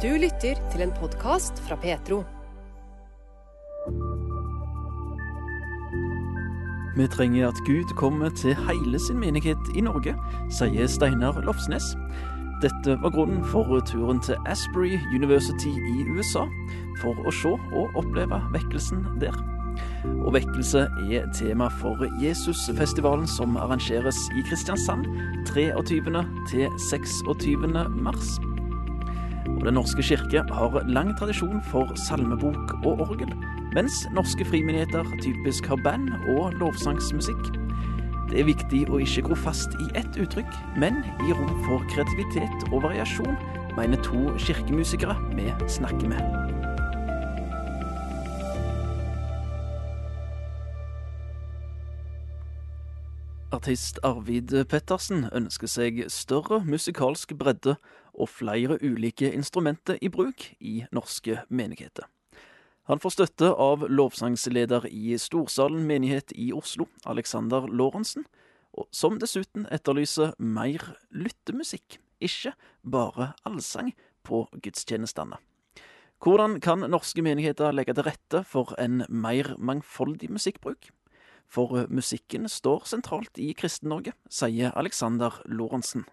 Du lytter til en podkast fra Petro. Vi trenger at Gud kommer til hele sin menighet i Norge, sier Steinar Lofsnes. Dette var grunnen for turen til Asbury University i USA, for å se og oppleve vekkelsen der. Og vekkelse er tema for Jesusfestivalen som arrangeres i Kristiansand 23. til 26. mars. Og Den norske kirke har lang tradisjon for salmebok og orgel, mens norske frimenigheter typisk har band og lovsangsmusikk. Det er viktig å ikke gro fast i ett uttrykk, men gi rom for kreativitet og variasjon, mener to kirkemusikere vi snakker med. Artist Arvid Pettersen ønsker seg større musikalsk bredde og flere ulike instrumenter i bruk i norske menigheter. Han får støtte av lovsangsleder i Storsalen menighet i Oslo, Alexander Lorentzen, som dessuten etterlyser mer lyttemusikk, ikke bare allsang, på gudstjenestene. Hvordan kan norske menigheter legge til rette for en mer mangfoldig musikkbruk? For musikken står sentralt i Kristen-Norge, sier Alexander Lorentzen.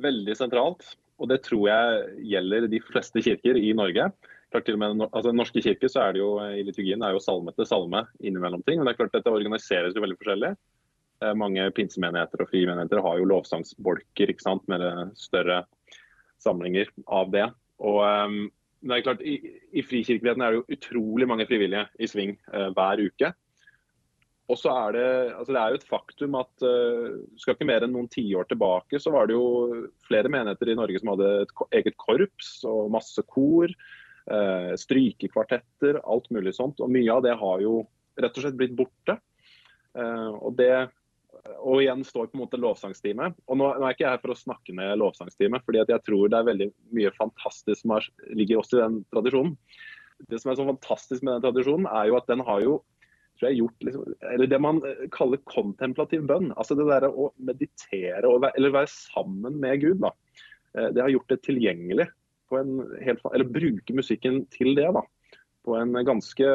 Veldig sentralt, og det tror jeg gjelder de fleste kirker i Norge. Klart til og med altså, norske kirke så er det jo i liturgien er jo salme til salme innimellom ting. Men det er klart dette organiseres jo veldig forskjellig. Eh, mange pinsemenigheter og frimenigheter har jo lovsangsbolker ikke sant, med større samlinger av det. Og um, det er klart, I, i frikirkeligheten er det jo utrolig mange frivillige i sving uh, hver uke. Og så er det, altså det er jo et faktum at uh, skal ikke mer enn noen tiår tilbake, så var det jo flere menigheter i Norge som hadde et eget korps og masse kor. Uh, strykekvartetter, alt mulig sånt. Og mye av det har jo rett og slett blitt borte. Uh, og det og igjen står på en måte lovsangstime. Og nå, nå, er ikke jeg her for å snakke ned lovsangstime, fordi jeg tror det er veldig mye fantastisk som er, ligger også i den tradisjonen. Det som er så fantastisk med den tradisjonen, er jo at den har jo tror jeg, gjort liksom, eller det man eh, kaller kontemplativ bønn. altså Det der å meditere være, eller være sammen med Gud. da, eh, Det har gjort det tilgjengelig. på en helt, Eller bruke musikken til det da, på en ganske,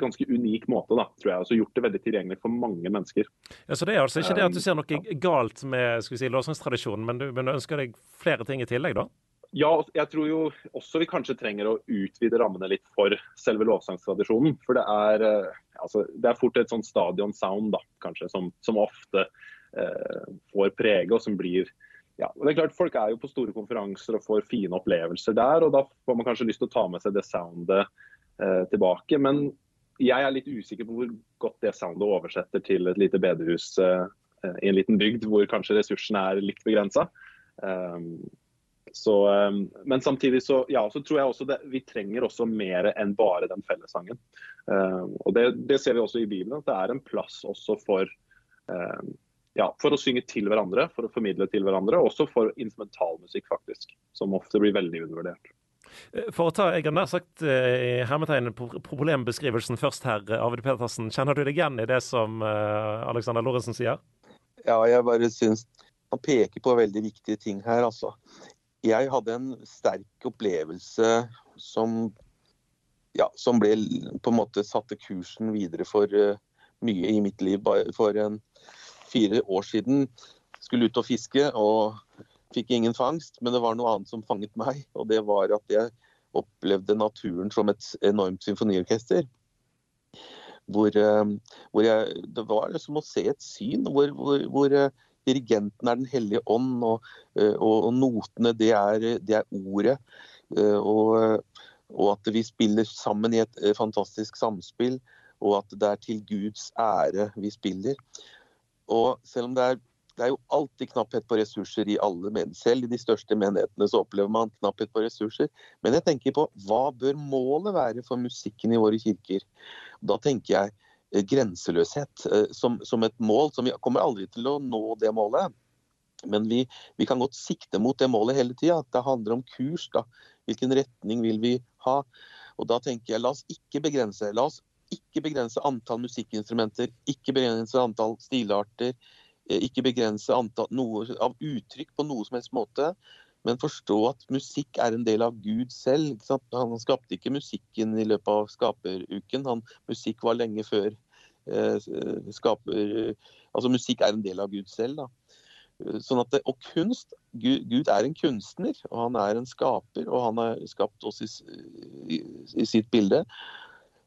ganske unik måte. da, tror jeg, altså Gjort det veldig tilgjengelig for mange mennesker. Ja, så Det er altså ikke det at du ser noe galt med skal vi si, lovsangstradisjonen, men du, men du ønsker deg flere ting i tillegg, da? Ja, jeg tror jo også vi kanskje trenger å utvide rammene litt for selve lovsangstradisjonen. For det er, eh, altså, det er fort et sånn stadion sound da, kanskje, som, som ofte eh, får prege, og som blir ja, og det er klart Folk er jo på store konferanser og får fine opplevelser der, og da får man kanskje lyst til å ta med seg det soundet eh, tilbake. Men jeg er litt usikker på hvor godt det soundet oversetter til et lite bedehus eh, i en liten bygd hvor kanskje ressursene er litt begrensa. Um, så, ehm, men samtidig så, ja, så, tror jeg også det, vi trenger også mer enn bare den fellessangen. Uh, og det, det, ser vi også i Bibelen, at det er en plass også for, uh, ja, for å synge til hverandre, for å formidle til hverandre, og også for instrumentalmusikk, faktisk. Som ofte blir veldig undervurdert. Eh, for å ta jeg har nær sagt hermetegnet på problembeskrivelsen først her, Arvid Petersen. Kjenner du deg igjen i det som Alexander Lorentzen sier? Ja, jeg bare syns han peker på veldig viktige ting her, altså jeg hadde en sterk opplevelse som, ja, som ble på en måte satte kursen videre for uh, mye i mitt liv. For en fire år siden skulle ut og fiske og fikk ingen fangst, men det var noe annet som fanget meg. Og det var at jeg opplevde naturen som et enormt symfoniorkester. Hvor, uh, hvor jeg, det var som å se et syn hvor, hvor, hvor uh, dirigenten er Den hellige ånd, og, eh, og, og notene det er, det er ordet. Eh, og, og, at vi spiller sammen i et eh, fantastisk samspill, og at det er til Guds ære vi spiller. Og selv om det er det er jo alltid knapphet på ressurser i alle menigheter. Selv i de største menighetene så opplever man knapphet på ressurser. Men jeg tenker på hva bør målet være for musikken i våre kirker? Da tenker jeg grenseløshet eh, som, som, et mål. som Vi kommer aldri til å nå det målet. Men vi, vi kan godt sikte mot det målet hele tida. Det handler om kurs. da. Hvilken retning vil vi ha? Og da tenker jeg, La oss ikke begrense. La oss ikke begrense antall musikkinstrumenter, ikke begrense antall stilarter, eh, ikke begrense antall noe, av uttrykk på noe som helst måte. men forstå at musikk er en del av Gud selv. Han skapte ikke musikken i løpet av skaperuken. Han, musikk var lenge før eh, skaper... Altså musikk er en del av Gud selv. da. Sånn at og kunst Gud, Gud, er en kunstner, og han er en skaper, og han har skapt oss i, i, i sitt bilde.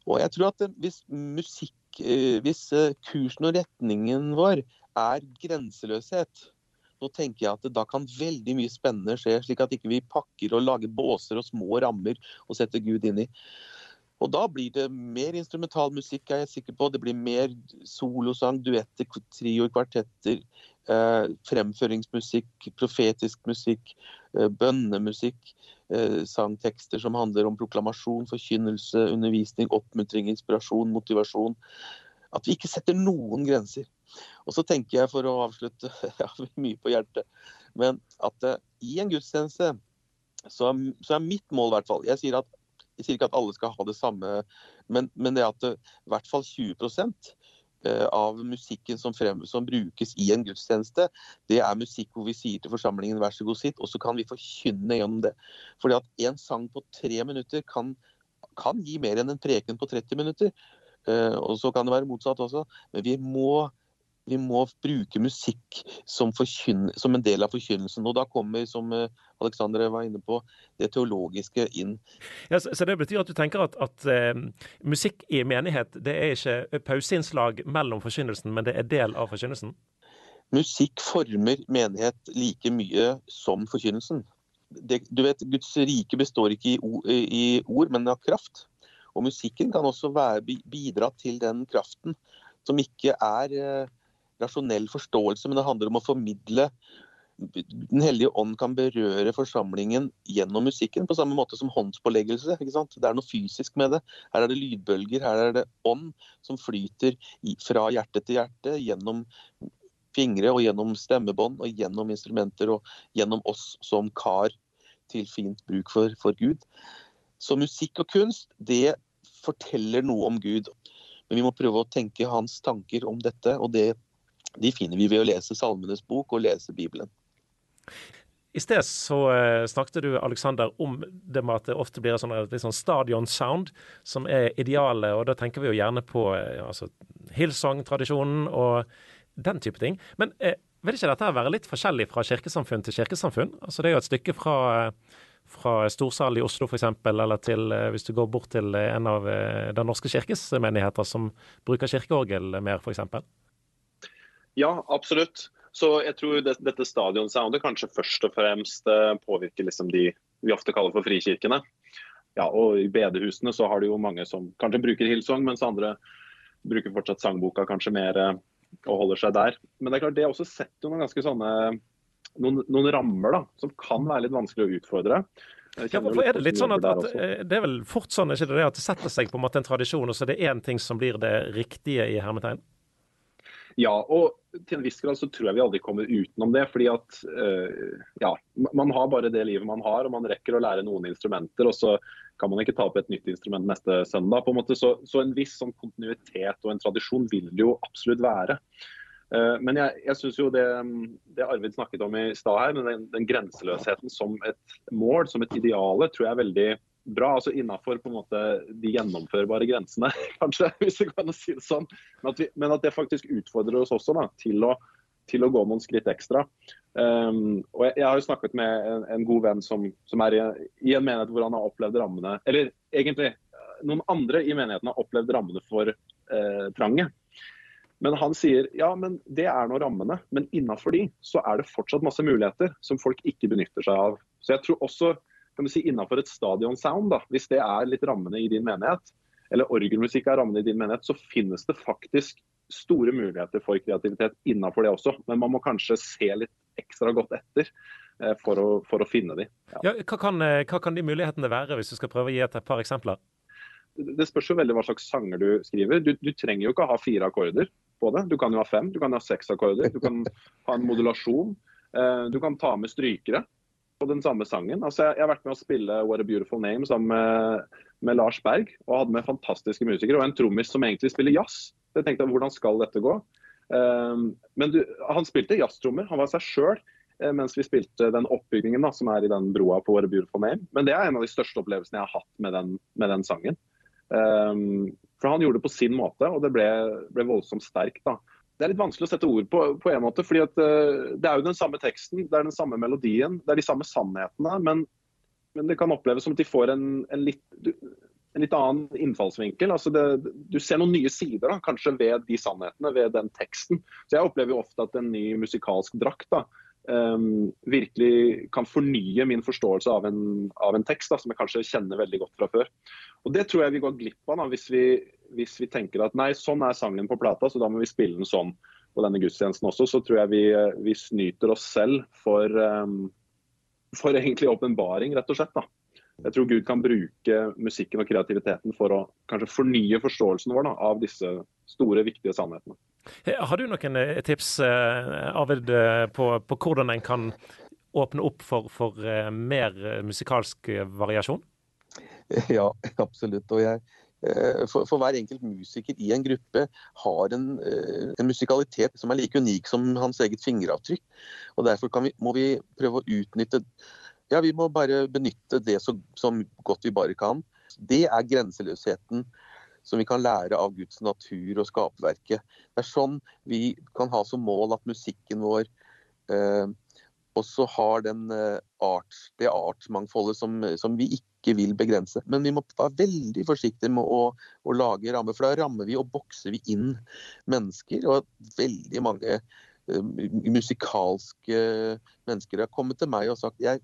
Og jeg tror at hvis musikk eh, Hvis eh, kursen og retningen vår er grenseløshet, nå tenker jeg at da kan veldig mye spennende skje, slik at ikke vi pakker og lager båser og små rammer og setter Gud inn i. Og da blir det mer instrumental musikk, er jeg sikker på. Det blir mer solosang, duetter, trioer, kvartetter. Eh, fremføringsmusikk, profetisk musikk, eh, bønnemusikk. Eh, sangtekster som handler om proklamasjon, forkynnelse, undervisning, oppmuntring, inspirasjon, motivasjon. At vi ikke setter noen grenser. Og så tenker jeg, for å avslutte, jeg har mye på hjertet, men at uh, i en gudstjeneste så, så, er mitt mål i hvert fall Jeg sier, at, jeg sier ikke at alle skal ha det samme, men, men det at uh, i hvert fall 20 eh, av musikken som, frem, som, brukes i en gudstjeneste, det er musikk hvor vi sier til forsamlingen 'vær så god, sitt', og så kan vi forkynne gjennom det. Fordi at en sang på tre minutter kan, kan gi mer enn en preken på 30 minutter. Uh, og så kan det være motsatt også. Men vi må vi må bruke musikk som, som, en del av forkynnelsen. Og da kommer, som eh, Alexander var inne på, det teologiske inn. Ja, så, så Det betyr at du tenker at, at uh, musikk i menighet det er ikke pauseinnslag mellom forkynnelsen, men det er del av forkynnelsen? Musikk former menighet like mye som forkynnelsen. Det, du vet, Guds rike består ikke i ord, i ord, men av kraft. Og musikken kan også være, bidra til den kraften som ikke er rasjonell forståelse, men det handler om å formidle Den hellige ånd kan berøre forsamlingen gjennom musikken, på samme måte som håndspåleggelse. Det er noe fysisk med det. Her er det lydbølger, her er det ånd som flyter fra hjerte til hjerte, gjennom fingre og gjennom stemmebånd og gjennom instrumenter og gjennom oss som kar til fint bruk for, for Gud. Så musikk og kunst, det forteller noe om Gud. Men vi må prøve å tenke hans tanker om dette, og det de finner vi ved å lese Salmenes bok og lese Bibelen. I sted så uh, snakket du Alexander, om det med at det ofte blir sånn, et sånn stadion-sound som er idealet. og Da tenker vi jo gjerne på uh, altså, Hillsong-tradisjonen og den type ting. Men eh, vil ikke dette være litt forskjellig fra kirkesamfunn til kirkesamfunn? Altså, det er jo et stykke fra, fra Storsal i Oslo f.eks., eller til hvis du går bort til en av Den norske kirkes menigheter som bruker kirkeorgel mer, f.eks. Ja, absolutt. Så jeg tror det, dette stadionsoundet kanskje først og fremst eh, påvirker liksom de vi ofte kaller for frikirkene. Ja, og I bedehusene så har det jo mange som kanskje bruker Hillsong, mens andre bruker fortsatt sangboka kanskje mer eh, og holder seg der. Men det er klart det også setter jo noen ganske sånne noen, noen rammer da, som kan være litt vanskelig å utfordre. Ja, for er Det litt sånn at, at, eh, det er vel fort sånn ikke det, at det setter seg på en måte en tradisjon, og så er det én ting som blir det riktige i hermetegn? Ja, og til en viss grad så tror jeg vi aldri kommer utenom det. fordi at uh, ja, man har bare det livet man har, og man rekker å lære noen instrumenter. og så kan man ikke ta opp et nytt instrument neste søndag. på en måte, Så, så en viss sånn kontinuitet og en tradisjon vil det jo absolutt være. Uh, men jeg, jeg synes jo det, det, Arvid snakket om i stad her, den, den grenseløsheten som et mål, som et ideale, tror jeg er veldig bra. altså Innafor de gjennomførbare grensene, kanskje, hvis det kan si det sånn. Men at, vi, men at, det faktisk utfordrer oss også da, til, å, til å gå noen skritt ekstra. Um, og jeg, jeg, har jo snakket med en, en god venn som, som er i, i, en menighet hvor han har opplevd rammene Eller egentlig, noen andre i menigheten har opplevd rammene for eh, trange. Men han sier ja, men det er nå rammene, men innafor de så er det fortsatt masse muligheter som folk ikke benytter seg av. Så jeg tror også kan du si, innenfor et stadionsound, da, hvis det er litt rammene i din menighet, eller orgelmusikk er rammene i din menighet, så finnes det faktisk store muligheter for kreativitet innenfor det også. Men man må kanskje se litt ekstra godt etter eh, for, å, for, å, finne de. Ja. Ja, hva, kan, eh, hva, kan, de mulighetene være, hvis du skal prøve å gi et, et par eksempler? Det spørs jo veldig hva slags sanger du skriver. Du, du, trenger jo ikke å ha fire akkorder på det. Du kan jo ha fem, du kan ha seks akkorder. Du kan ha en modulasjon. Eh, du kan ta med strykere på den samme sangen. Altså, jeg, jeg, har vært med å spille 'What a Beautiful Name' sammen med, med, Lars Berg. Og hadde med fantastiske musikere og en trommis som egentlig spiller jazz. Så jeg tenkte hvordan skal dette gå? Um, men du, han spilte jazztrommer. Han var seg sjøl. eh, mens vi spilte den oppbyggingen da, som er i den broa på What a Beautiful Name. Men det er en av de største opplevelsene jeg har hatt med den, med den sangen. Um, for han gjorde det på sin måte, og det ble, ble voldsomt sterkt. da. Det er litt vanskelig å sette ord på, på en måte, fordi at, uh, det er jo den samme teksten, det er den samme melodien, det er de samme sannhetene. Men, men det kan oppleves som at de får en, en, litt, en litt, annen innfallsvinkel. Altså det, du ser noen nye sider da, kanskje ved de sannhetene, ved den teksten. Så Jeg opplever jo ofte at en ny musikalsk drakt da, um, virkelig kan fornye min forståelse av en, av en tekst da, som jeg kanskje kjenner veldig godt fra før. Og Det tror jeg vi går glipp av da, hvis vi, hvis vi tenker at nei, sånn er sangen på plata, så da må vi spille den sånn på denne gudstjenesten også. Så tror jeg vi, vi snyter oss selv for, um, for egentlig åpenbaring, rett og slett. da. Jeg tror Gud kan bruke musikken og kreativiteten for å kanskje fornye forståelsen vår da, av disse store, viktige sannhetene. Har du noen eh, tips eh, Arvid, på, på hvordan en kan åpne opp for, for eh, mer musikalsk variasjon? Ja, absolutt. Og jeg, for, for, hver enkelt musiker i en gruppe har en, en, musikalitet som er like unik som hans eget fingeravtrykk. Og Derfor vi, må vi prøve å utnytte Ja, vi må bare benytte det så, så godt vi bare kan. Det er grenseløsheten som vi kan lære av Guds natur og skaperverket. Det er sånn vi kan ha som mål at musikken vår eh, også har den, eh, art, det artsmangfoldet som, som, vi ikke vil begrense. Men vi må være veldig forsiktige med å, å lage rammer, for da rammer vi og bokser vi inn mennesker. Og veldig mange uh, musikalske mennesker har kommet til meg og sagt jeg,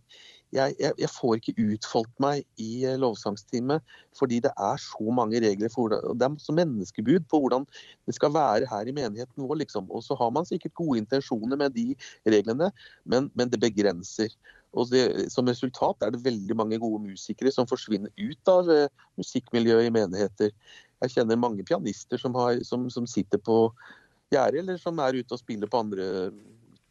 jeg, jeg får ikke utfoldt meg i eh, lovsangstime fordi det er så mange regler for det er så menneskebud på hvordan det skal være her i menigheten vår. Liksom. Og så har man sikkert gode intensjoner med de reglene, men, men det begrenser. Og det, Som resultat er det veldig mange gode musikere som forsvinner ut av uh, musikkmiljøet i menigheter. Jeg kjenner mange pianister som, har, som, som sitter på gjerdet, eller som er ute og spiller på andre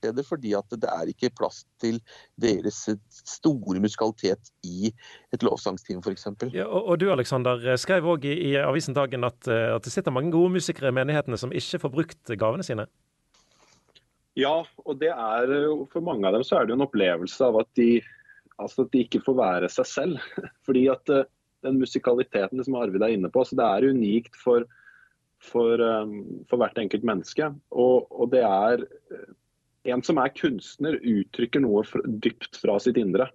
steder, fordi at det er ikke plass til deres store musikalitet i et lovsangsteam f.eks. Ja, og, og du Alexander, skrev òg i, i avisen Dagen at, eh, at, det sitter mange gode musikere i menighetene som ikke får brukt gavene sine? Ja, og det er for mange av dem så er det jo en opplevelse av at de, altså at de ikke får være seg selv. Fordi at eh, den musikaliteten som Arvid er inne på, så det er unikt for for, um, for hvert enkelt menneske. Og, og, det er eh, En som er kunstner, uttrykker noe dypt fra sitt indre.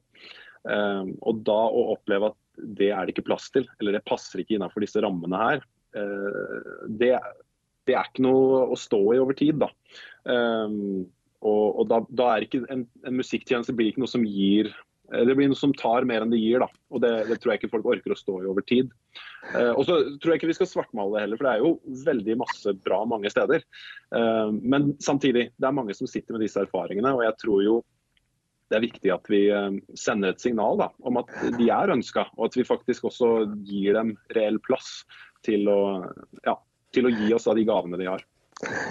Um, og da å oppleve at det er det ikke plass til, eller det passer ikke innenfor disse rammene her, uh, det, det, er ikke noe å stå i over tid. da. Um, og, og da, da, er ikke en, en musikktjeneste blir ikke noe som gir Eh, det blir noe som tar mer enn det gir, da. Og det, det, tror jeg ikke folk orker å stå i over tid. Eh, og så tror jeg ikke vi skal svartmale det heller, for det er jo veldig masse bra mange steder. Eh, men samtidig, det er mange som sitter med disse erfaringene, og jeg tror jo det er viktig at vi eh, sender et signal da, om at de er ønska, og at vi faktisk også gir dem reell plass til å, ja, til å gi oss av de gavene de har.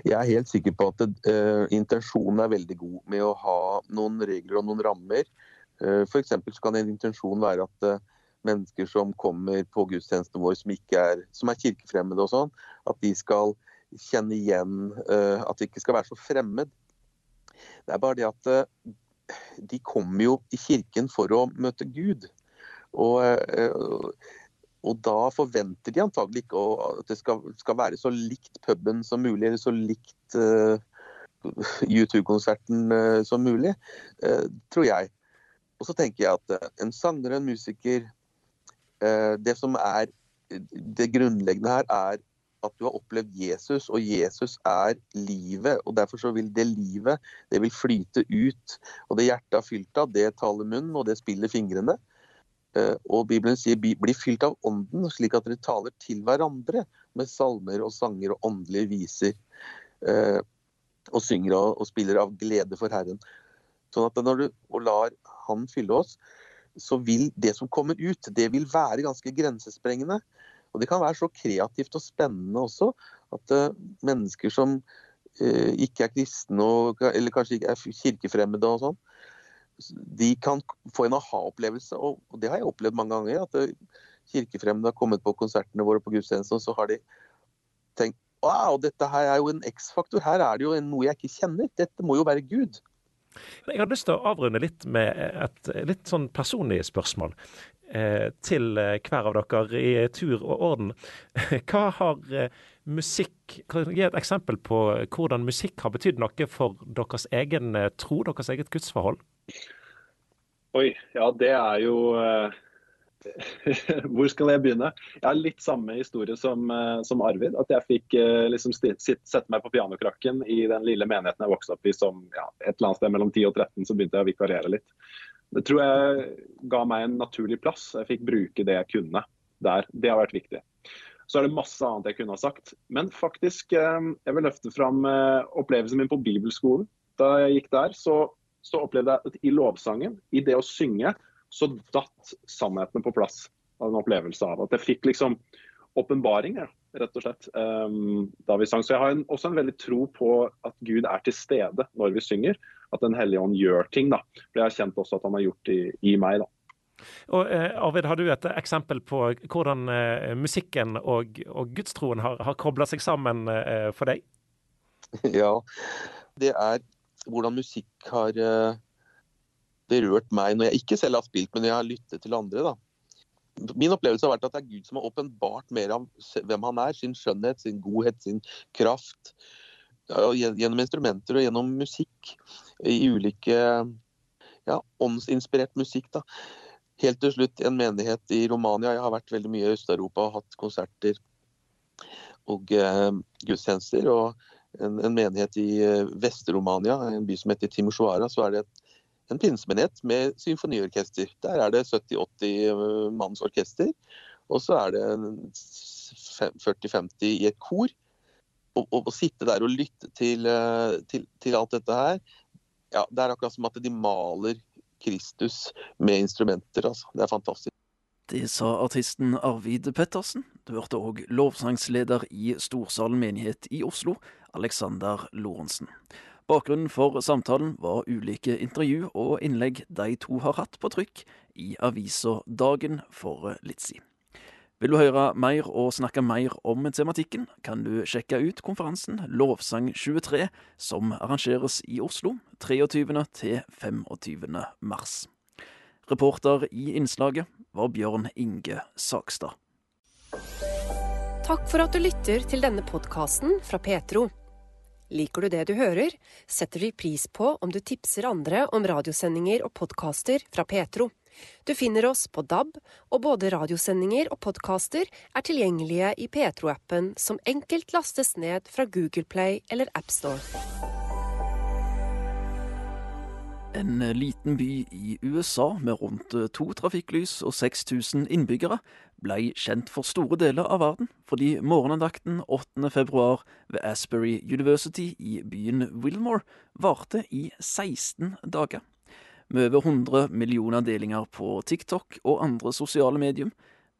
Jeg er helt sikker på at uh, intensjonen er veldig god med å ha noen regler og noen rammer Eh, F.eks. så kan en intensjon være at eh, mennesker som kommer på gudstjenesten vår som, er, som er kirkefremmede og sånn, at de skal kjenne igjen eh, At det ikke skal være så fremmed. Det er bare det at de kommer jo i kirken for å møte Gud. Og, og da forventer de antagelig ikke at det skal, skal, være så likt puben som mulig, eller så likt uh, U2-konserten uh, som mulig, uh, tror jeg. Og så tenker jeg at eh, en sanger en musiker eh, Det som er det grunnleggende her, er at du har opplevd Jesus, og Jesus er livet. og Derfor så vil det livet det vil flyte ut. Og det hjertet er fylt av, det taler munnen, og det spiller fingrene. Eh, og Bibelen sier bli fylt av ånden, slik at dere taler til hverandre med salmer og sanger og åndelige viser. Og synger og spiller av glede for Herren. Sånn at når du lar han fylle oss, så vil det som kommer ut, det vil være ganske grensesprengende. Og det kan være så kreativt og spennende også at uh, mennesker som uh, ikke er kristne, og, eller kanskje ikke er kirkefremmede og sånn, de kan få en aha-opplevelse. Og, det har jeg opplevd mange ganger. At uh, kirkefremmede har kommet på konsertene våre på gudstjenesten, og så har de tenkt Wow, dette her er jo en X-faktor. Her er det jo noe jeg ikke kjenner. Dette må jo være Gud. Jeg hadde lyst til å avrunde litt med et litt sånn personlig spørsmål eh, til hver av dere i tur og orden. Hva har musikk Kan du gi et eksempel på hvordan musikk har betydd noe for deres egen tro, deres eget gudsforhold? Oi, ja det er jo Hvor skal jeg begynne? Jeg har litt samme historie som, eh, som Arvid. At jeg fikk eh, liksom, sette meg på pianokrakken i den lille menigheten jeg vokste opp i som ja, et eller annet sted mellom 10 og 13, så begynte jeg å vikariere litt. Det tror jeg ga meg en naturlig plass. Jeg fikk bruke det jeg kunne der. Det har vært viktig. Så er det masse annet jeg kunne ha sagt. Men faktisk, eh, jeg vil løfte fram opplevelsen min på bibelskolen. Da jeg gikk der, så, så opplevde jeg at i lovsangen, i det å synge, så datt sannheten på plass av en opplevelse av at jeg fikk liksom åpenbaringer, rett og slett, um, da vi sang. Så jeg har en, også en veldig tro på at Gud er til stede når vi synger. At Den hellige ånd gjør ting. da. For jeg har kjent også at han har gjort det i, i meg. da. Og eh, Arvid, Har du et eksempel på hvordan eh, musikken og, og gudstroen har, har kobla seg sammen eh, for deg? Ja, det er hvordan musikk har eh, berørt meg når jeg ikke selv har spilt, men når jeg har lyttet til andre. da. Min opplevelse har vært at det er Gud som har åpenbart mer av hvem han er. Sin skjønnhet, sin godhet, sin kraft. Gjennom instrumenter og gjennom musikk. I ulike ja, åndsinspirert musikk. da. Helt til slutt en menighet i Romania. Jeg har vært veldig mye i Øst-Europa og hatt konserter og eh, gudstjenester. Og en, en menighet i eh, Vest-Romania, en by som heter Timoshvara, så er det et en pinsemenighet med symfoniorkester. Der er det 70-80 eh, manns orkester. Og så er det 40-50 i et kor. Å sitte der og lytte til, eh, til, til, alt dette her, ja, det er akkurat som at de maler Kristus med instrumenter. Altså. Det er fantastisk. Det sa artisten Arvid Pettersen. Du hørte òg lovsangsleder i Storsalen menighet i Oslo, Alexander Lorentzen. Bakgrunnen for samtalen var ulike intervju og innlegg de to har hatt på trykk i avisa Dagen for litt siden. Vil du høre mer og snakke mer om tematikken, kan du sjekke ut konferansen Lovsang 23, som arrangeres i Oslo 23. til 25. mars. Reporter i innslaget var Bjørn Inge Sakstad. Takk for at du lytter til denne podkasten fra Petro. Liker du det du hører, setter vi pris på om du tipser andre om radiosendinger og podkaster fra Petro. Du finner oss på DAB, og både radiosendinger og podkaster er tilgjengelige i Petro-appen, som enkelt lastes ned fra Google Play eller AppStore. En liten by i USA med rundt to trafikklys og 6000 innbyggere ble kjent for store deler av verden fordi morgenandakten 8. februar ved Asbury University i byen Wilmore varte i 16 dager. Med over 100 millioner delinger på TikTok og andre sosiale medium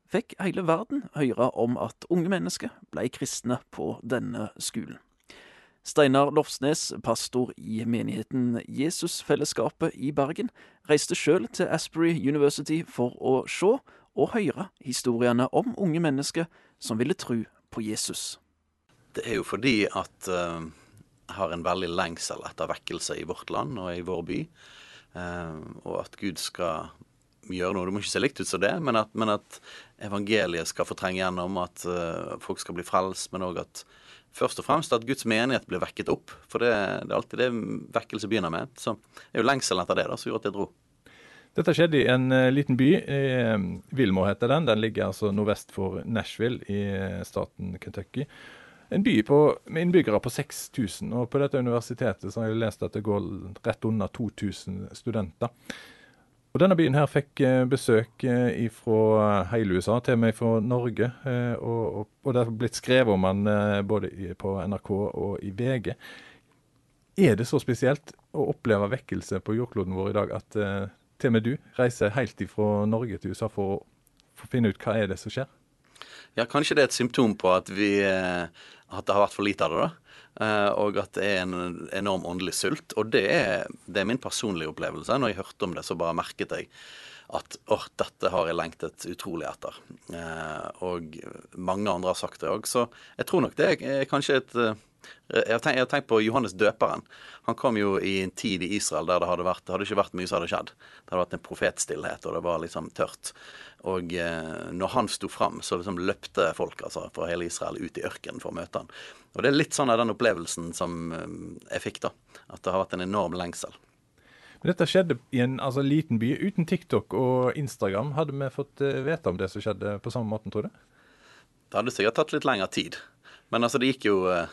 fikk hele verden høre om at unge mennesker ble kristne på denne skolen. Steinar Lofsnes, pastor i menigheten Jesusfellesskapet i Bergen, reiste sjøl til Asbury University for å se og høre historiene om unge mennesker som ville tro på Jesus. Det er jo fordi at uh, jeg har en veldig lengsel etter vekkelse i vårt land og i vår by. Uh, og at Gud skal gjøre noe. Det må ikke se likt ut som det, men at, men at evangeliet skal få trenge gjennom, at uh, folk skal bli frelst, men òg at først og fremst at Guds menighet blir vekket opp. For det, det er alltid det vekkelse begynner med. Så det er jo lengselen etter det da, som gjorde at jeg dro. Dette skjedde i en uh, liten by. Wilmore heter den. Den ligger altså nordvest for Nashville i uh, staten Kentucky. En by på, med innbyggere på 6000. Og på dette universitetet så har jeg lest at det går rett under 2000 studenter. Og Denne byen her fikk besøk fra hele USA, til og med fra Norge. Og, og, og, det har blitt skrevet om den både på NRK og i VG. Er det så spesielt å oppleve vekkelse på jordkloden vår i dag at til og med du reiser helt fra Norge til USA for å finne ut hva er det som skjer? Ja, kanskje det er et symptom på at, vi, eh, at det har vært for lite av det. da. Eh, og at det er en enorm åndelig sult. Og det er, det er min personlige opplevelse. Når jeg hørte om det, så bare merket jeg at åh, dette har jeg lengtet utrolig etter. Eh, og mange andre har sagt det òg. Så jeg tror nok det er kanskje et jeg har, tenkt, jeg har, tenkt, på Johannes døperen. Han kom jo i en tid i Israel der det hadde, vært, det hadde ikke vært mye som hadde skjedd. Det hadde vært en profetstillhet, og det var liksom tørt. Og eh, når han sto fram, så liksom løpte folk altså, fra hele Israel ut i ørkenen for å møte han. Og det er litt sånn av den opplevelsen som eh, jeg fikk, da. At det har vært en enorm lengsel. Men dette skjedde i en altså, liten by. Uten TikTok og Instagram, hadde vi fått uh, vite om det som skjedde på samme måten, tror du? Det hadde sikkert tatt litt lengre tid. Men altså, det gikk jo uh,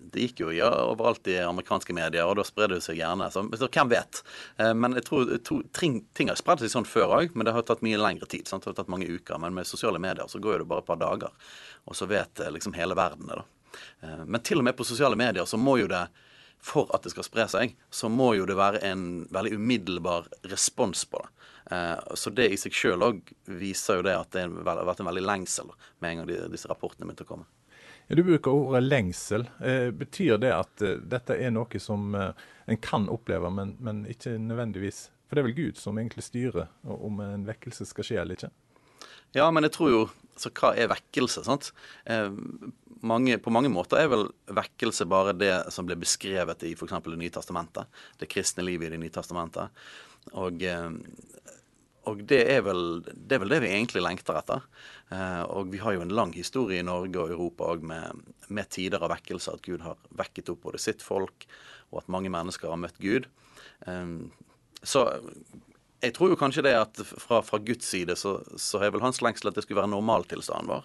det gikk jo ja, overalt i amerikanske medier, og da sprer det seg gjerne. Så, så hvem vet. Eh, men jeg tror to, ting, ting, har spredd seg sånn før òg, men det har tatt mye lengre tid. Sant? Det har tatt mange uker. Men med sosiale medier så går det bare et par dager, og så vet eh, liksom hele verden det. da. Eh, men til og med på sosiale medier så må jo det for at det skal spre seg, så må jo det være en veldig umiddelbar respons på det. Så det i seg sjøl òg viser jo det at det har vært en veldig lengsel med en gang disse rapportene begynte å komme. Du bruker ordet lengsel. Eh, betyr det at eh, dette er noe som eh, en kan oppleve, men, men, ikke nødvendigvis For det er vel Gud som egentlig styrer om en vekkelse skal skje eller ikke? Ja, men jeg tror jo Så hva er vekkelse? sant? Eh, mange, på mange måter er vel vekkelse bare det som ble beskrevet i f.eks. Det nye testamentet. Det kristne livet i Det nye testamentet. Og eh, og det er, vel, det er, vel, det vi egentlig lengter etter. Eh, og vi har jo en lang historie i Norge og Europa òg med, med, tider av vekkelse. At Gud har vekket opp både sitt folk, og at mange mennesker har møtt Gud. Eh, så jeg tror jo kanskje det at fra, fra Guds side så, så er vel hans lengsel at det skulle være normaltilstanden vår.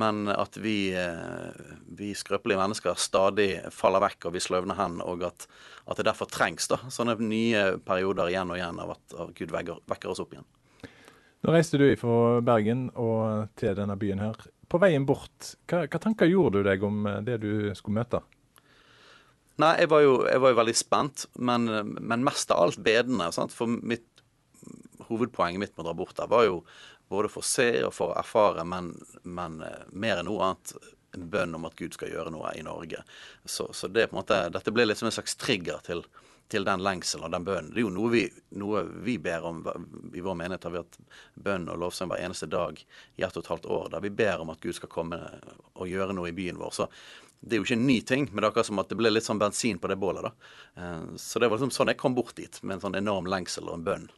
Men at vi, eh, vi skrøpelige mennesker stadig faller vekk og vi sløvner hen, og at, at, det derfor trengs da, sånne nye perioder igjen og igjen av at, av Gud vekker, vekker, oss opp igjen. Nå reiste du fra Bergen og til denne byen her. På veien bort, hva, hva tanker gjorde du deg om eh, det du skulle møte? Nei, jeg var jo, jeg var jo veldig spent, men, men, mest av alt bedende. Sant? For mitt hovedpoenget mitt med å dra bort der var jo både for å se og for å erfare, men, men eh, mer enn noe annet en bønn om at Gud skal gjøre noe i Norge. Så, så det måte, dette ble litt som en slags trigger til, til den lengselen og den bønnen. Det er jo noe vi, noe vi, ber om i vår menighet. har vi hatt bønn og lovsang hver eneste dag i ett og et halvt år, der vi ber om at Gud skal komme og gjøre noe i byen vår. Så det er jo ikke en ny ting, men det er akkurat som at det ble litt sånn bensin på det bålet. da. Eh, så det var liksom sånn jeg kom bort dit, med en sånn enorm lengsel og en bønn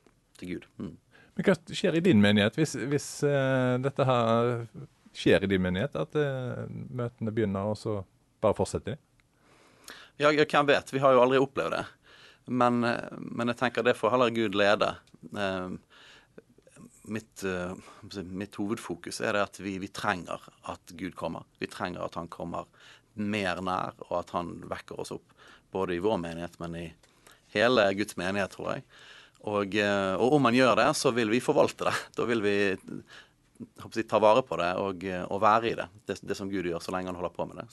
til Gud. Mm. Men hva skjer i din menighet hvis, hvis uh, dette her skjer i din menighet? At uh, møtene begynner, og så bare fortsetter de? Ja, hvem vet. Vi har jo aldri opplevd det. Men, uh, men jeg tenker det får heller Gud lede. Mitt, mitt, hovedfokus er det at vi, vi, trenger at Gud kommer. Vi trenger at han kommer mer nær, og at han vekker oss opp. Både i vår menighet, men i hele Guds menighet, tror jeg. Og, eh, og, om man gjør det, så vil vi forvalte det. Da vil vi jeg, ta vare på det og, og være i det. det. det. som Gud gjør, så lenge han holder på med det.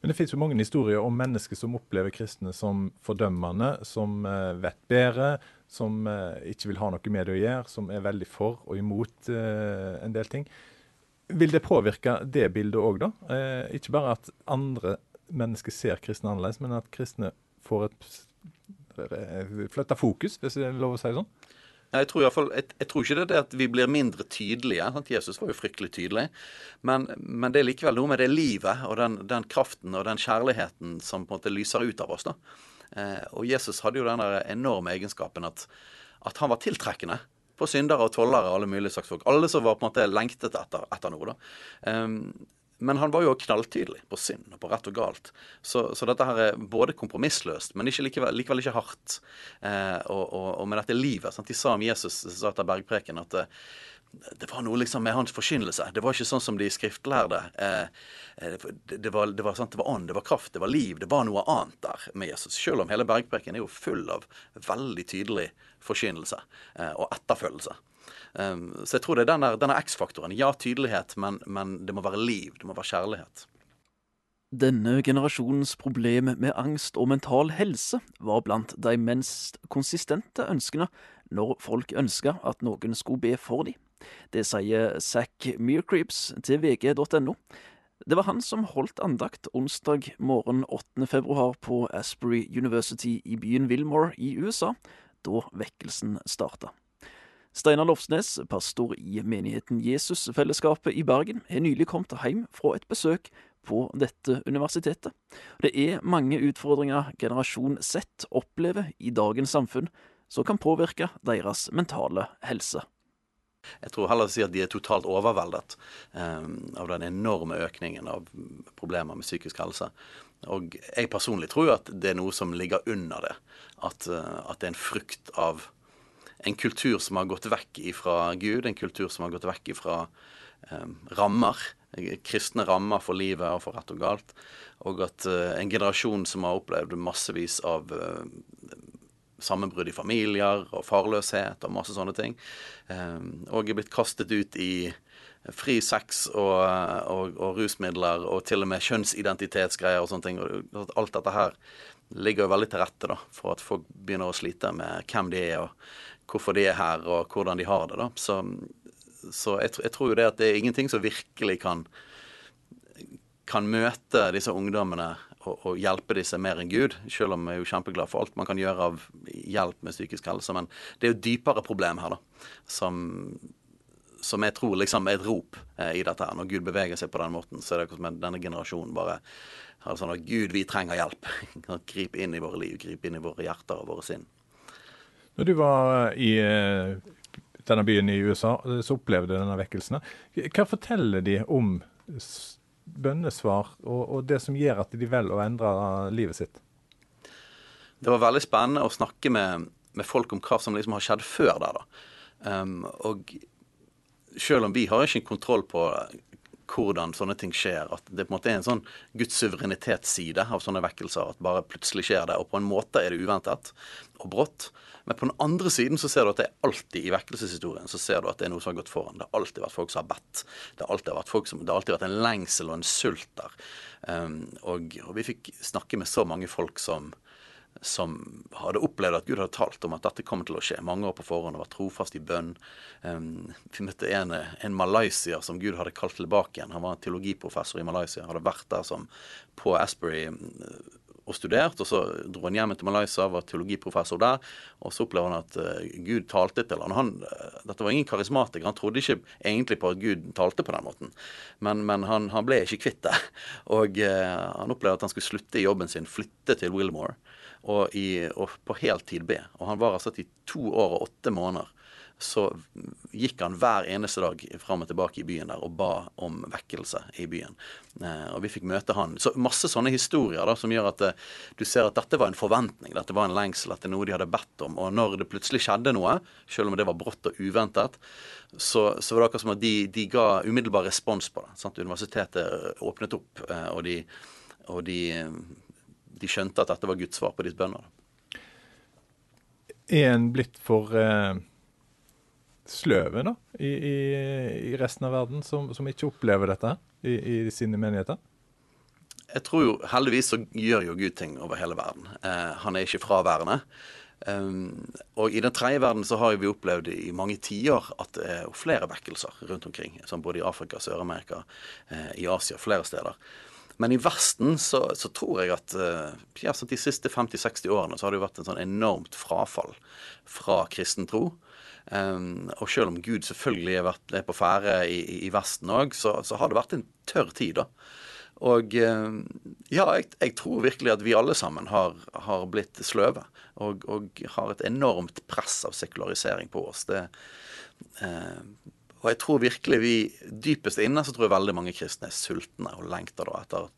Men det finnes jo mange historier om mennesker som opplever kristne som fordømmende, som eh, vet bedre, som eh, ikke vil ha noe med det å gjøre, som er veldig for og imot en del ting. Vil det påvirke det bildet òg, da? ikke bare at andre mennesker ser kristne annerledes, men at kristne får et flytta fokus, hvis det er lov å si sånn? Jeg tror, i fall, jeg, jeg tror, ikke det er det at vi blir mindre tydelige. Sant? Jesus var jo fryktelig tydelig. Men, men, det er likevel noe med det livet og den, den, kraften og den kjærligheten som på en måte lyser ut av oss. da. Eh, og Jesus hadde jo den enorme egenskapen at, at, han var tiltrekkende på syndere og tollere og alle mulige slags folk. Alle som var på en måte lengtet etter, etter noe. da. Um, men han var jo knalltydelig på synd og på rett og galt. Så, så dette her er både kompromissløst, men ikke likevel, likevel ikke hardt. Eh, og, og, og, med dette livet. Sant? De sa om Jesus sa etter bergpreken at eh, det var noe liksom med hans forkynnelse. Det var ikke sånn som de skriftlærde. Eh, eh det, var, det, var, sant, det var ånd, det var kraft, det var liv. Det var noe annet der med Jesus. Selv om hele bergpreken er jo full av veldig tydelig forkynnelse eh, og etterfølgelse. Um, så jeg tror det er denne, denne X-faktoren. Ja, tydelighet, men, men det må være liv. Det må være kjærlighet. Denne generasjonens problem med angst og mental helse var blant de mest konsistente ønskene når folk ønska at noen skulle be for dem. Det sier Zack Mearcreeps til vg.no. Det var han som holdt andakt onsdag morgen 8. februar på Asbury University i byen Wilmore i USA, da vekkelsen starta. Steinar Lofsnes, pastor i menigheten Jesusfellesskapet i Bergen, har nylig kommet hjem fra et besøk på dette universitetet. Det er mange utfordringer generasjon Z opplever i dagens samfunn, som kan påvirke deres mentale helse. Jeg tror heller å si at de er totalt overveldet eh, av den enorme økningen av problemer med psykisk helse. Og jeg personlig tror at det er noe som ligger under det. At, uh, at det er en frukt av en kultur som har gått vekk ifra Gud, en kultur som har gått vekk ifra eh, rammer. Kristne rammer for livet og for rett og galt. Og at eh, en generasjon som har opplevd massevis av eh, sammenbrudd i familier og farløshet og masse sånne ting. Um, og er blitt kastet ut i fri sex og, og, og, rusmidler og til og med kjønnsidentitetsgreier og sånne ting. Og alt dette her ligger jo veldig til rette da, for at folk begynner å slite med hvem de er, og hvorfor de er her, og hvordan de har det. da. Så, så jeg, jeg, tror jo det at det er ingenting som virkelig kan, kan møte disse ungdommene og, og, hjelpe disse mer enn Gud, selv om jeg er jo kjempeglad for alt man kan gjøre av hjelp med psykisk helse. Men det er jo dypere problem her, da, som som jeg tror liksom er et rop eh, i dette. her. Når Gud beveger seg på den måten, så er det som at denne generasjonen bare har sånn at Gud, vi trenger hjelp. Grip inn i våre liv, grip inn i våre hjerter og våre sinn. Når du var i eh, denne byen i USA, så opplevde denne vekkelsen. Hva forteller de om bønnesvar og, og det som gjør at de velger å endre livet sitt? Det var veldig spennende å snakke med, med folk om hva som liksom har skjedd før der. da. Um, og selv om vi har ikke kontroll på hvordan sånne ting skjer, at det på en måte er en sånn Guds suverenitetsside av sånne vekkelser, at bare plutselig skjer det. Og på en måte er det uventet og brått. Men på den andre siden så ser du at det er alltid i vekkelseshistorien så ser du at det er noe som har gått foran. Det har alltid vært folk som har bedt. Det har alltid vært, folk som, det har alltid vært en lengsel og en sult der. Um, og, og, vi fikk snakke med så mange folk som som hadde opplevd at Gud hadde talt om at dette kommer til å skje. Mange år på forhånd og var trofast i bønn. Vi møtte en, en malaysier som Gud hadde kalt tilbake igjen. Han var en teologiprofessor i Malaysia. Hadde vært der som på Asbury eh, og studert. og Så dro han hjem til Malaysia, var teologiprofessor der. Og så opplever han at uh, Gud talte til han. han uh, dette var ingen karismatiker. Han trodde ikke egentlig på at Gud talte på den måten. Men, men han, han, ble ikke kvitt det. Og uh, han opplevde at han skulle slutte i jobben sin, flytte til Wilmore og, i, og på heltid be. Og han var altså i to år og åtte måneder. Så gikk han hver eneste dag fram og tilbake i byen der og ba om vekkelse i byen. Eh, og vi fikk møte han. Så masse sånne historier da, som gjør at eh, du ser at dette var en forventning, dette var en lengsel, at det er noe de hadde bedt om. Og når det plutselig skjedde noe, selv om det var brått og uventet, så, så var det akkurat som at de, de ga umiddelbar respons på det. Sant? Universitetet åpnet opp, eh, og de, og de de skjønte at dette var Guds svar på ditt bønner. Er en blitt for eh, sløve da, i, i, i, resten av verden, som, som ikke opplever dette i, i, sine menigheter? Jeg tror jo, Heldigvis så gjør jo Gud ting over hele verden. Eh, han er ikke fraværende. Um, og i den tredje verden så har vi opplevd i mange tiår at det er flere vekkelser rundt omkring. Som både i Afrika, Sør-Amerika, eh, i Asia, flere steder. Men i Vesten så, så tror jeg at eh, ja, de siste 50-60 årene så har det jo vært en sånn enormt frafall fra kristen tro. Um, og selv om Gud selvfølgelig er, vært, er på ferde i, i, Vesten òg, så, så, har det vært en tørr tid, da. Og ja, jeg, jeg, tror virkelig at vi alle sammen har, har blitt sløve. Og, og, har et enormt press av sekularisering på oss. Det, uh, og jeg tror virkelig vi dypest inne så tror jeg veldig mange kristne er sultne og lengter da etter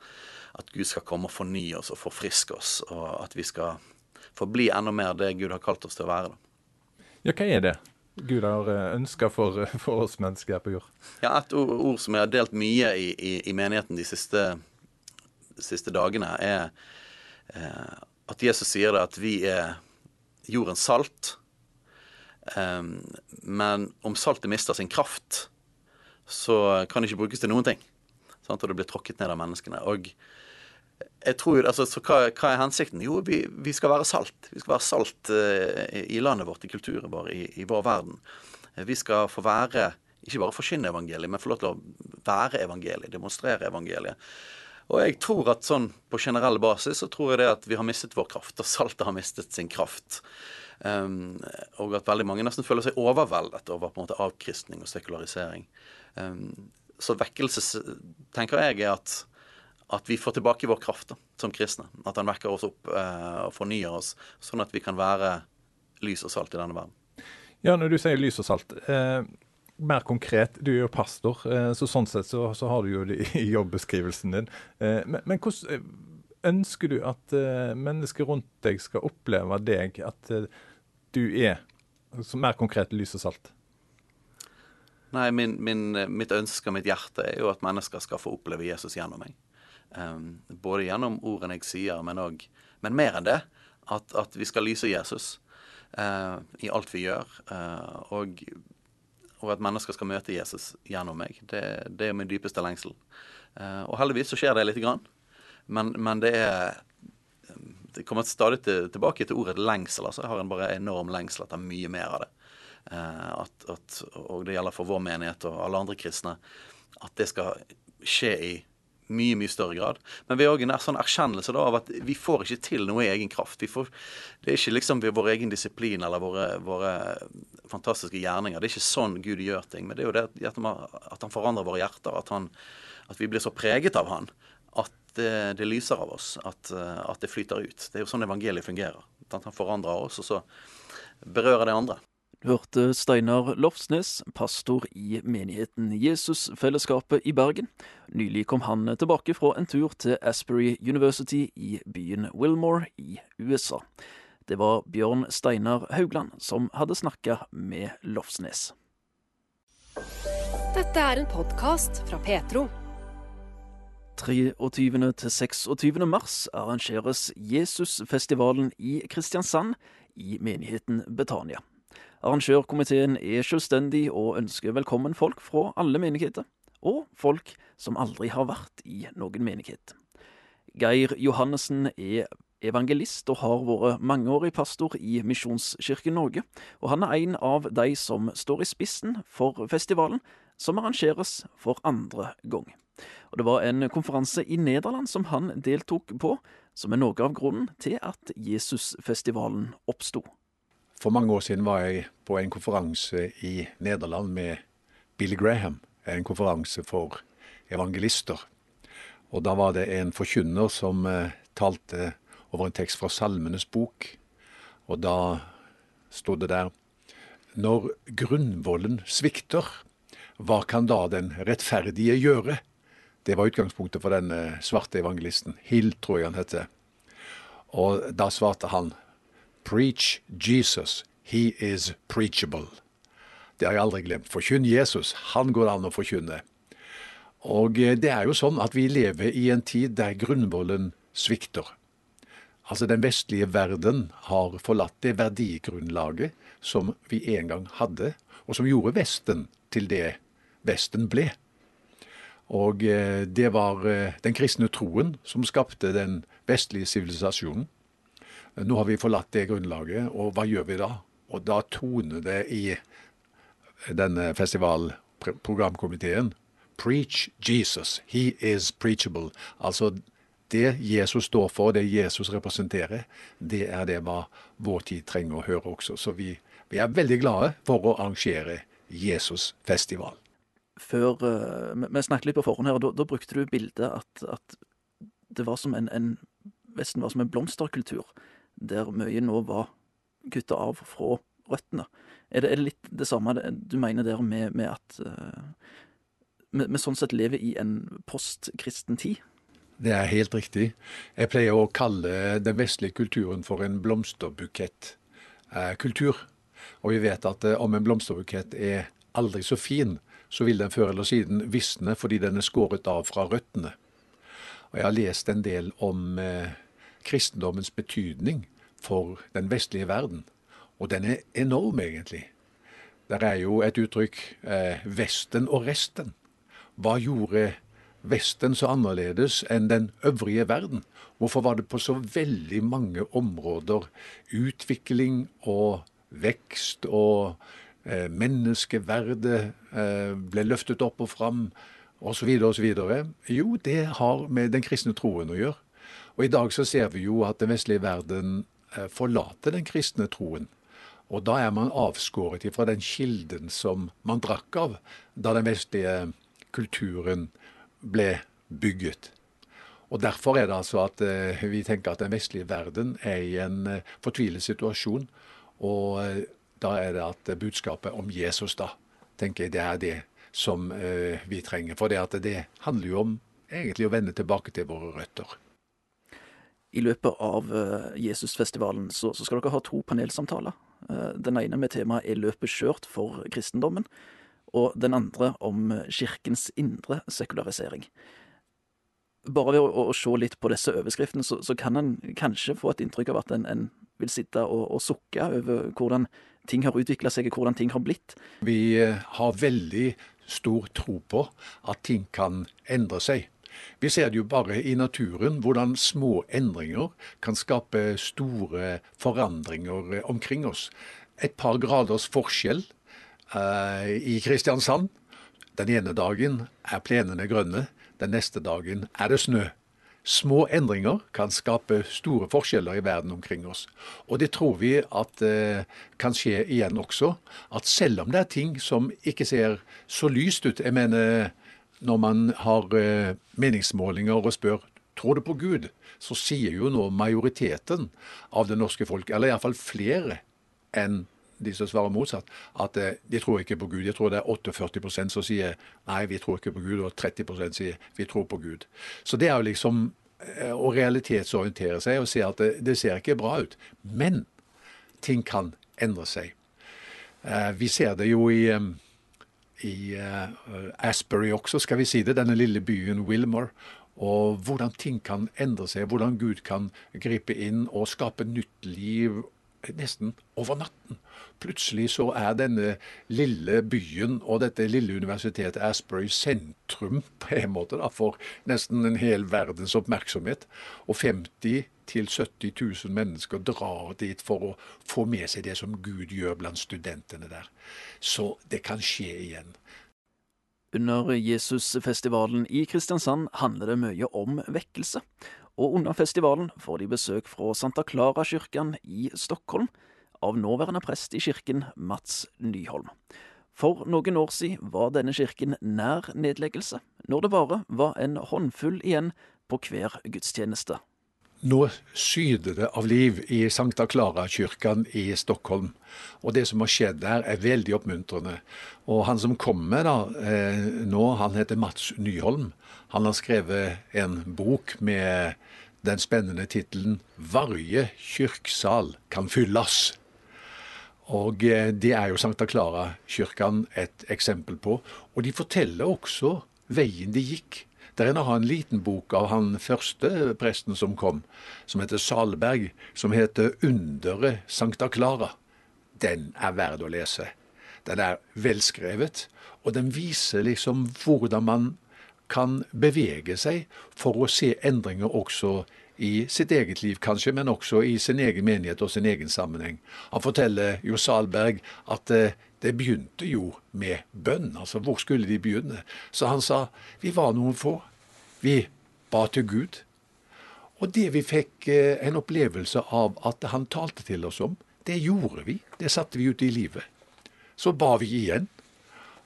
at Gud skal komme og fornye oss og forfriske oss, og at vi skal få bli enda mer det Gud har kalt oss til å være. da. Ja, hva er det Gud har eh, ønska for, for, oss mennesker på jord? Ja, Et ord, ord som jeg har delt mye i, i, i menigheten de siste, de siste dagene, er eh, at Jesus sier det at vi er jordens salt men om saltet mister sin kraft, så kan det ikke brukes til noen ting. Sant? Og det blir tråkket ned av menneskene. Og jeg tror, altså, så hva, hva er hensikten? Jo, vi, vi, skal være salt. Vi skal være salt uh, i landet vårt, i kulturen vår, i, i vår verden. Vi skal få være, ikke bare forkynne evangeliet, men få lov til å være evangeliet, demonstrere evangeliet. Og jeg tror at sånn på generell basis så tror jeg det at vi har mistet vår kraft, og saltet har mistet sin kraft. Um, og at veldig mange nesten føler seg overveldet over på en måte avkristning og sekularisering. Um, så vekkelse tenker jeg er at, at vi får tilbake vår kraft da, som kristne. At han vekker oss opp uh, og fornyer oss, sånn at vi kan være lys og salt i denne verden. Ja, når du sier lys og salt. Eh, mer konkret, du er jo pastor, eh, så sånn sett så, så, har du jo det i jobbeskrivelsen din. Eh, men, men hvordan ønsker du at eh, mennesker rundt deg skal oppleve deg, at eh, du er som mer konkret lys og salt? Nei, min, min, mitt ønske og mitt hjerte er jo at mennesker skal få oppleve Jesus gjennom meg. Um, både gjennom ordene jeg sier, men, også, men mer enn det. At, at vi skal lyse Jesus uh, i alt vi gjør. Uh, og, og, at mennesker skal møte Jesus gjennom meg. Det, det er min dypeste lengsel. Uh, og heldigvis så skjer det lite grann. Men, men det er Det kommer stadig til, tilbake til ordet lengsel. altså Jeg har en bare enorm lengsel etter mye mer av det. At, at, og det gjelder for vår menighet og alle andre kristne. At det skal skje i mye mye større grad. Men vi har òg en sånn erkjennelse da, av at vi får ikke til noe i egen kraft. Får, det er ikke liksom vår egen disiplin eller våre, våre, fantastiske gjerninger. Det er ikke sånn Gud gjør ting. Men det er jo det at, han forandrer våre hjerter. At, han, at, vi blir så preget av han at det, det lyser av oss. At, at, det flyter ut. Det er jo sånn evangeliet fungerer. At han forandrer oss, og så berører det andre Du hørte Steinar Lofsnes, pastor i menigheten Jesusfellesskapet i Bergen. Nylig kom han tilbake fra en tur til Asbury University i byen Wilmore i USA. Det var Bjørn Steinar Haugland som hadde snakka med Lofsnes. Dette er en podkast fra Petro. 23. til 26. mars arrangeres Jesusfestivalen i Kristiansand i menigheten Betania. Arrangørkomiteen er selvstendig og ønsker velkommen folk fra alle menigheter, og folk som aldri har vært i noen menighet. Geir Johannessen er evangelist og har vært mangeårig pastor i Misjonskirken Norge, og han er en av de som står i spissen for festivalen, som arrangeres for andre gang. Og Det var en konferanse i Nederland som han deltok på, som er noe av grunnen til at Jesusfestivalen oppsto. For mange år siden var jeg på en konferanse i Nederland med Billy Graham. En konferanse for evangelister. Og da var det en forkynner som eh, talte over en tekst fra Salmenes bok. Og da stod det der Når grunnvollen svikter, hva kan da den rettferdige gjøre? Det var utgangspunktet for den svarte evangelisten. Hill, tror jeg han heter. Og da svarte han Preach Jesus. He is preachable. Det har jeg aldri glemt. Forkynn Jesus. Han går an å forkynne. Og eh, det er jo sånn at vi lever i en tid der grunnvollen svikter. Altså Den vestlige verden har forlatt det verdigrunnlaget som vi en gang hadde, og som gjorde Vesten til det Vesten ble. Og eh, det var eh, den kristne troen som skapte den vestlige sivilisasjonen. Nå har vi forlatt det grunnlaget, og hva gjør vi da? Og da toner det i denne festivalprogramkomiteen Preach Jesus. He is preachable. Altså det Jesus står for, det Jesus representerer, det er det hva vår tid trenger å høre også. Så vi, vi er veldig glade for å arrangere Jesusfestival. Før uh, Vi snakket litt på forhånd her, og da, brukte du bildet at, at det var som en, en Vesten var som en blomsterkultur der mye nå var kutta av fra røttene. Er det, er det, litt det samme du mener der med, med at uh, vi, sånn sett lever i en postkristen tid? Det er helt riktig. Jeg pleier å kalle den vestlige kulturen for en blomsterbukett-kultur. Og vi vet at om en blomsterbukett er aldri så fin, så vil den før eller siden visne fordi den er skåret av fra røttene. Og Jeg har lest en del om eh, kristendommens betydning for den vestlige verden. Og den er enorm, egentlig. Der er jo et uttrykk eh, 'Vesten og resten'. Hva gjorde Vesten så annerledes enn den øvrige verden? Hvorfor var det på så veldig mange områder utvikling og vekst og menneskeverdet eh, ble løftet opp og fram osv. osv.? Jo, det har med den kristne troen å gjøre. Og i dag så ser vi jo at den vestlige verden eh, forlater den kristne troen. Og da er man avskåret fra den kilden som man drakk av da den vestlige kulturen ble bygget. Og Derfor er det altså at vi tenker at den vestlige verden er i en fortvilet situasjon. Og da er det at budskapet om Jesus, da, tenker jeg det er det som vi trenger. For det, at det handler jo om egentlig å vende tilbake til våre røtter. I løpet av Jesusfestivalen så, så skal dere ha to panelsamtaler. Den ene med temaet 'Er løpet skjørt for kristendommen?' og den andre om kirkens indre sekularisering bare ved å, å, se litt på disse overskriftene, så, så, kan en kanskje få et inntrykk av at en, en vil sitte og, og, sukke over hvordan ting har utvikla seg, og hvordan ting har blitt. Vi eh, har veldig stor tro på at ting kan endre seg. Vi ser det jo bare i naturen, hvordan små endringer kan skape store forandringer eh, omkring oss. Et par graders forskjell eh, i Kristiansand. Den ene dagen er plenene grønne, den neste dagen er det snø. Små endringer kan skape store forskjeller i verden omkring oss. Og det tror vi at eh, kan skje igjen også. At selv om det er ting som ikke ser så lyst ut Jeg mener, når man har eh, meningsmålinger og spør tror du på Gud, så sier jo nå majoriteten av det norske folk, eller iallfall flere enn de som svarer motsatt, at eh, de tror ikke på Gud. Jeg tror det er 48% som sier nei, vi tror ikke på Gud, og 30% sier vi tror på Gud. Så det er jo liksom eh, å realitetsorientere seg og se at det, det ser ikke bra ut. Men ting kan endre seg. Eh, vi ser det jo i, i Asbury også, skal vi si det, denne lille byen Wilmore. Og hvordan ting kan endre seg, hvordan Gud kan gripe inn og skape nytt liv nesten over natten. Plutselig så er denne lille byen og dette lille universitetet Asbury sentrum på en måte da, for nesten en hel verdens oppmerksomhet. Og 50 000-70 000 mennesker drar dit for å få med seg det som Gud gjør blant studentene der. Så det kan skje igjen. Under Jesusfestivalen i Kristiansand handler det mye om vekkelse. Og under festivalen får de besøk fra Santa Clara-kirken i Stockholm av nåværende prest i kirken, Mats Nyholm. For noen år siden var denne kirken nær nedleggelse, når det bare var en håndfull igjen på hver gudstjeneste. Nå syder det av liv i Sankta Clara-kyrkan i Stockholm. Og det som har skjedd der, er veldig oppmuntrende. Og han som kommer da, eh, nå, han heter Mats Nyholm. Han har skrevet en bok med den spennende tittelen 'Varje kyrksal kan fyllas'. Og eh, Det er jo Sankta Klara-kyrkan et eksempel på. Og de forteller også veien de gikk. Der er en liten bok av han første presten som kom, som heter Salberg, som heter 'Underet Sankta Klara'. Den er verd å lese. Den er velskrevet, og den viser liksom hvordan man kan bevege seg for å se endringer også i sitt eget liv, kanskje, men også i sin egen menighet og sin egen sammenheng. Han forteller Jo Salberg at eh, det begynte jo med bønn. Altså, hvor skulle de begynne? Så han sa vi var noen få. Vi ba til Gud. Og det vi fikk eh, en opplevelse av at han talte til oss om, det gjorde vi. Det satte vi ut i livet. Så ba vi igjen.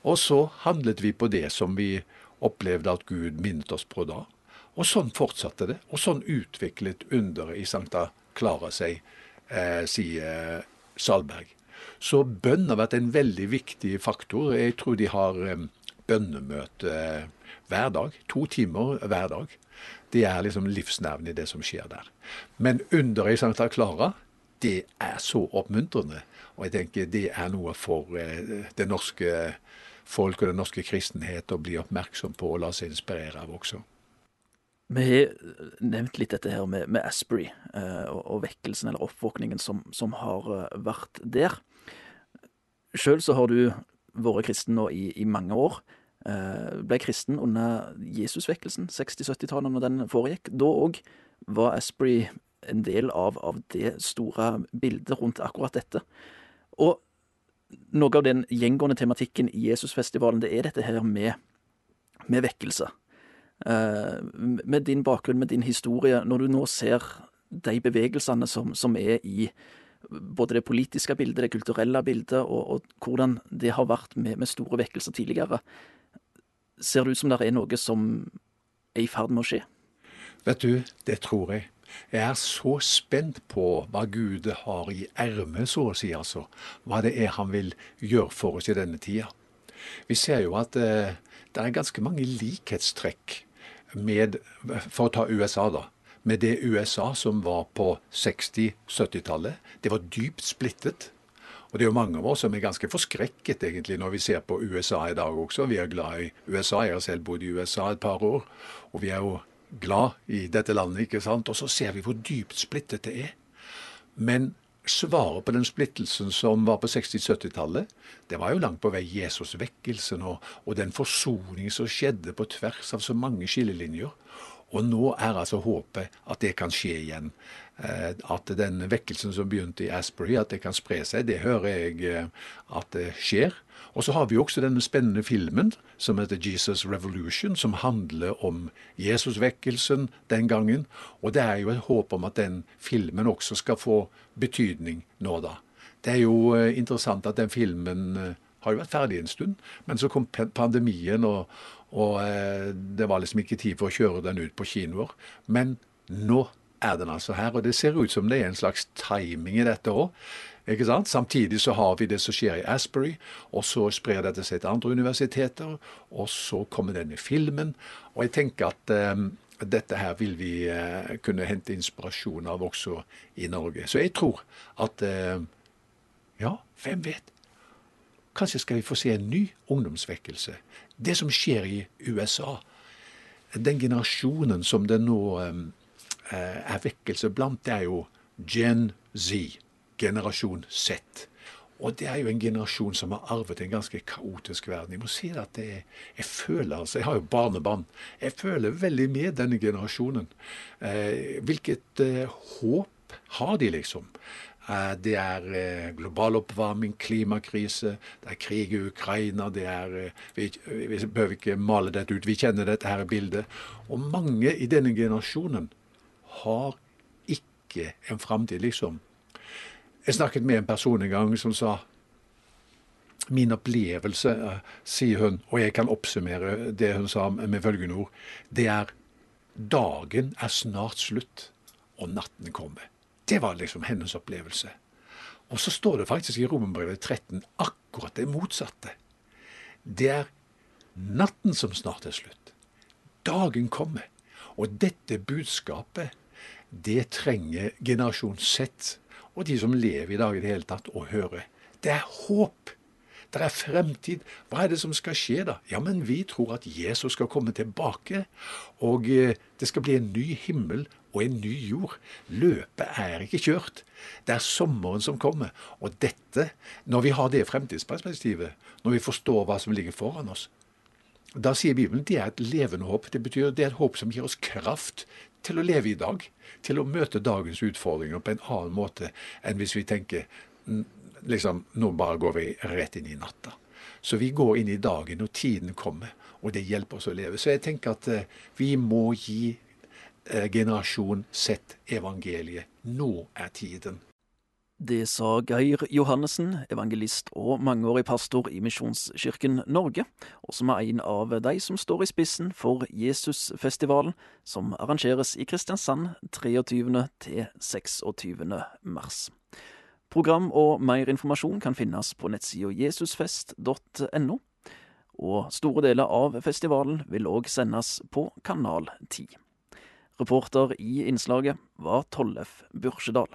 Og så handlet vi på det som vi opplevde at Gud minnet oss på da. Og sånn fortsatte det. Og sånn utviklet underet i Sankta Klara seg, eh, sier Salberg. Så bønn har vært en veldig viktig faktor. Jeg tror de har eh, bønnemøte hver dag. To timer hver dag. Det er liksom livsnerven i det som skjer der. Men underet i Sankta Klara, det er så oppmuntrende. Og jeg tenker det er noe for eh, det norske folk og den norske kristenhet å bli oppmerksom på og la seg inspirere av også. Vi har nevnt litt dette her med, med Asprey eh, og, og, vekkelsen eller oppvåkningen som, som har uh, vært der. Sjøl så har du vært kristen nå i, i mange år. Eh, ble kristen under Jesusvekkelsen, 60-70-tallet, når den foregikk. Da òg var Asprey en del av, av, det store bildet rundt akkurat dette. Og noe av den gjengående tematikken i Jesusfestivalen, det er dette her med, med vekkelse. Uh, med din bakgrunn, med din historie, når du nå ser de bevegelsene som, som er i både det politiske bildet, det kulturelle bildet, og, og hvordan det har vært med, med, store vekkelser tidligere. Ser det ut som det er noe som er i ferd med å skje? Vet du, det tror jeg. Jeg er så spent på hva Gud har i ermet, så å si, altså. Hva det er han vil gjøre for oss i denne tida. Vi ser jo at eh, det er ganske mange likhetstrekk med, for å ta USA, da, med det USA som var på 60-70-tallet. Det var dypt splittet. Og det er jo mange av oss som er ganske forskrekket egentlig når vi ser på USA i dag også. Vi er glad i USA. Jeg har selv bodd i USA et par år. Og vi er jo glad i dette landet, ikke sant. Og så ser vi hvor dypt splittet det er. Men svaret på den splittelsen som var på 60-70-tallet, det var jo langt på vei Jesusvekkelsen og, og den forsoning som skjedde på tvers av så mange skillelinjer. Og nå er altså håpet at det kan skje igjen. Eh, at den vekkelsen som begynte i Asbury, at det kan spre seg. Det hører jeg eh, at det skjer. Og så har vi også denne spennende filmen som heter Jesus Revolution, som handler om Jesusvekkelsen den gangen. Og det er jo et håp om at den filmen også skal få betydning nå da. Det er jo eh, interessant at den filmen har jo vært ferdig en stund, men så kom pandemien, og, og det var liksom ikke tid for å kjøre den ut på kinoer. Men nå er den altså her, og det ser ut som det er en slags timing i dette òg. Samtidig så har vi det som skjer i Asbury, og så sprer dette seg til andre universiteter. Og så kommer denne filmen. Og jeg tenker at eh, dette her vil vi eh, kunne hente inspirasjon av også i Norge. Så jeg tror at eh, Ja, hvem vet? Kanskje skal vi få se en ny ungdomsvekkelse. Det som skjer i USA, den generasjonen som det nå eh, er vekkelse blant, det er jo Gen Z, generasjon Z. Og det er jo en generasjon som har arvet en ganske kaotisk verden. Jeg må si at det, jeg føler altså, Jeg har jo barnebarn. Jeg føler veldig med denne generasjonen. Eh, hvilket eh, håp har de, liksom? Eh, det er eh, global oppvarming, klimakrise, det er krig i Ukraina. det er, eh, vi, vi behøver ikke male dette ut, vi kjenner dette her bildet. Og mange i denne generasjonen har ikke en framtid, liksom. Jeg snakket med en person en gang som sa Min opplevelse, sier hun, og jeg kan oppsummere det hun sa med følgende ord, det er dagen er snart slutt, og natten kommer. Det var liksom hennes opplevelse. Og så står det faktisk i Romerbrevet 13 akkurat det motsatte. Det er natten som snart er slutt. Dagen kommer. Og dette budskapet, det trenger generasjon Z og de som lever i dag i det hele tatt, å høre. Det er håp. Det er fremtid. Hva er det som skal skje da? Ja, men vi tror at Jesus skal komme tilbake, og eh, det skal bli en ny himmel og en ny jord. Løpet er ikke kjørt. Det er sommeren som kommer. Og dette, når vi har det fremtidsperspektivet, når vi forstår hva som ligger foran oss, da sier Bibelen det er et levende håp. Det betyr det er et håp som gir oss kraft til å leve i dag. Til å møte dagens utfordringer på en annen måte enn hvis vi tenker liksom, nå bare går vi rett inn i natta. Så vi går inn i dagen når tiden kommer, og det hjelper oss å leve. Så jeg tenker at eh, vi må gi Eh, generasjon sett evangeliet. Nå er tiden. Det sa Geir Johannessen, evangelist og mangeårig pastor i Misjonskirken Norge, og som er en av de som står i spissen for Jesusfestivalen, som arrangeres i Kristiansand 23. til 26. mars. Program og mer informasjon kan finnes på nettsida jesusfest.no, og store deler av festivalen vil òg sendes på Kanal 10. Reporter i innslaget var Tollef Bursjedal.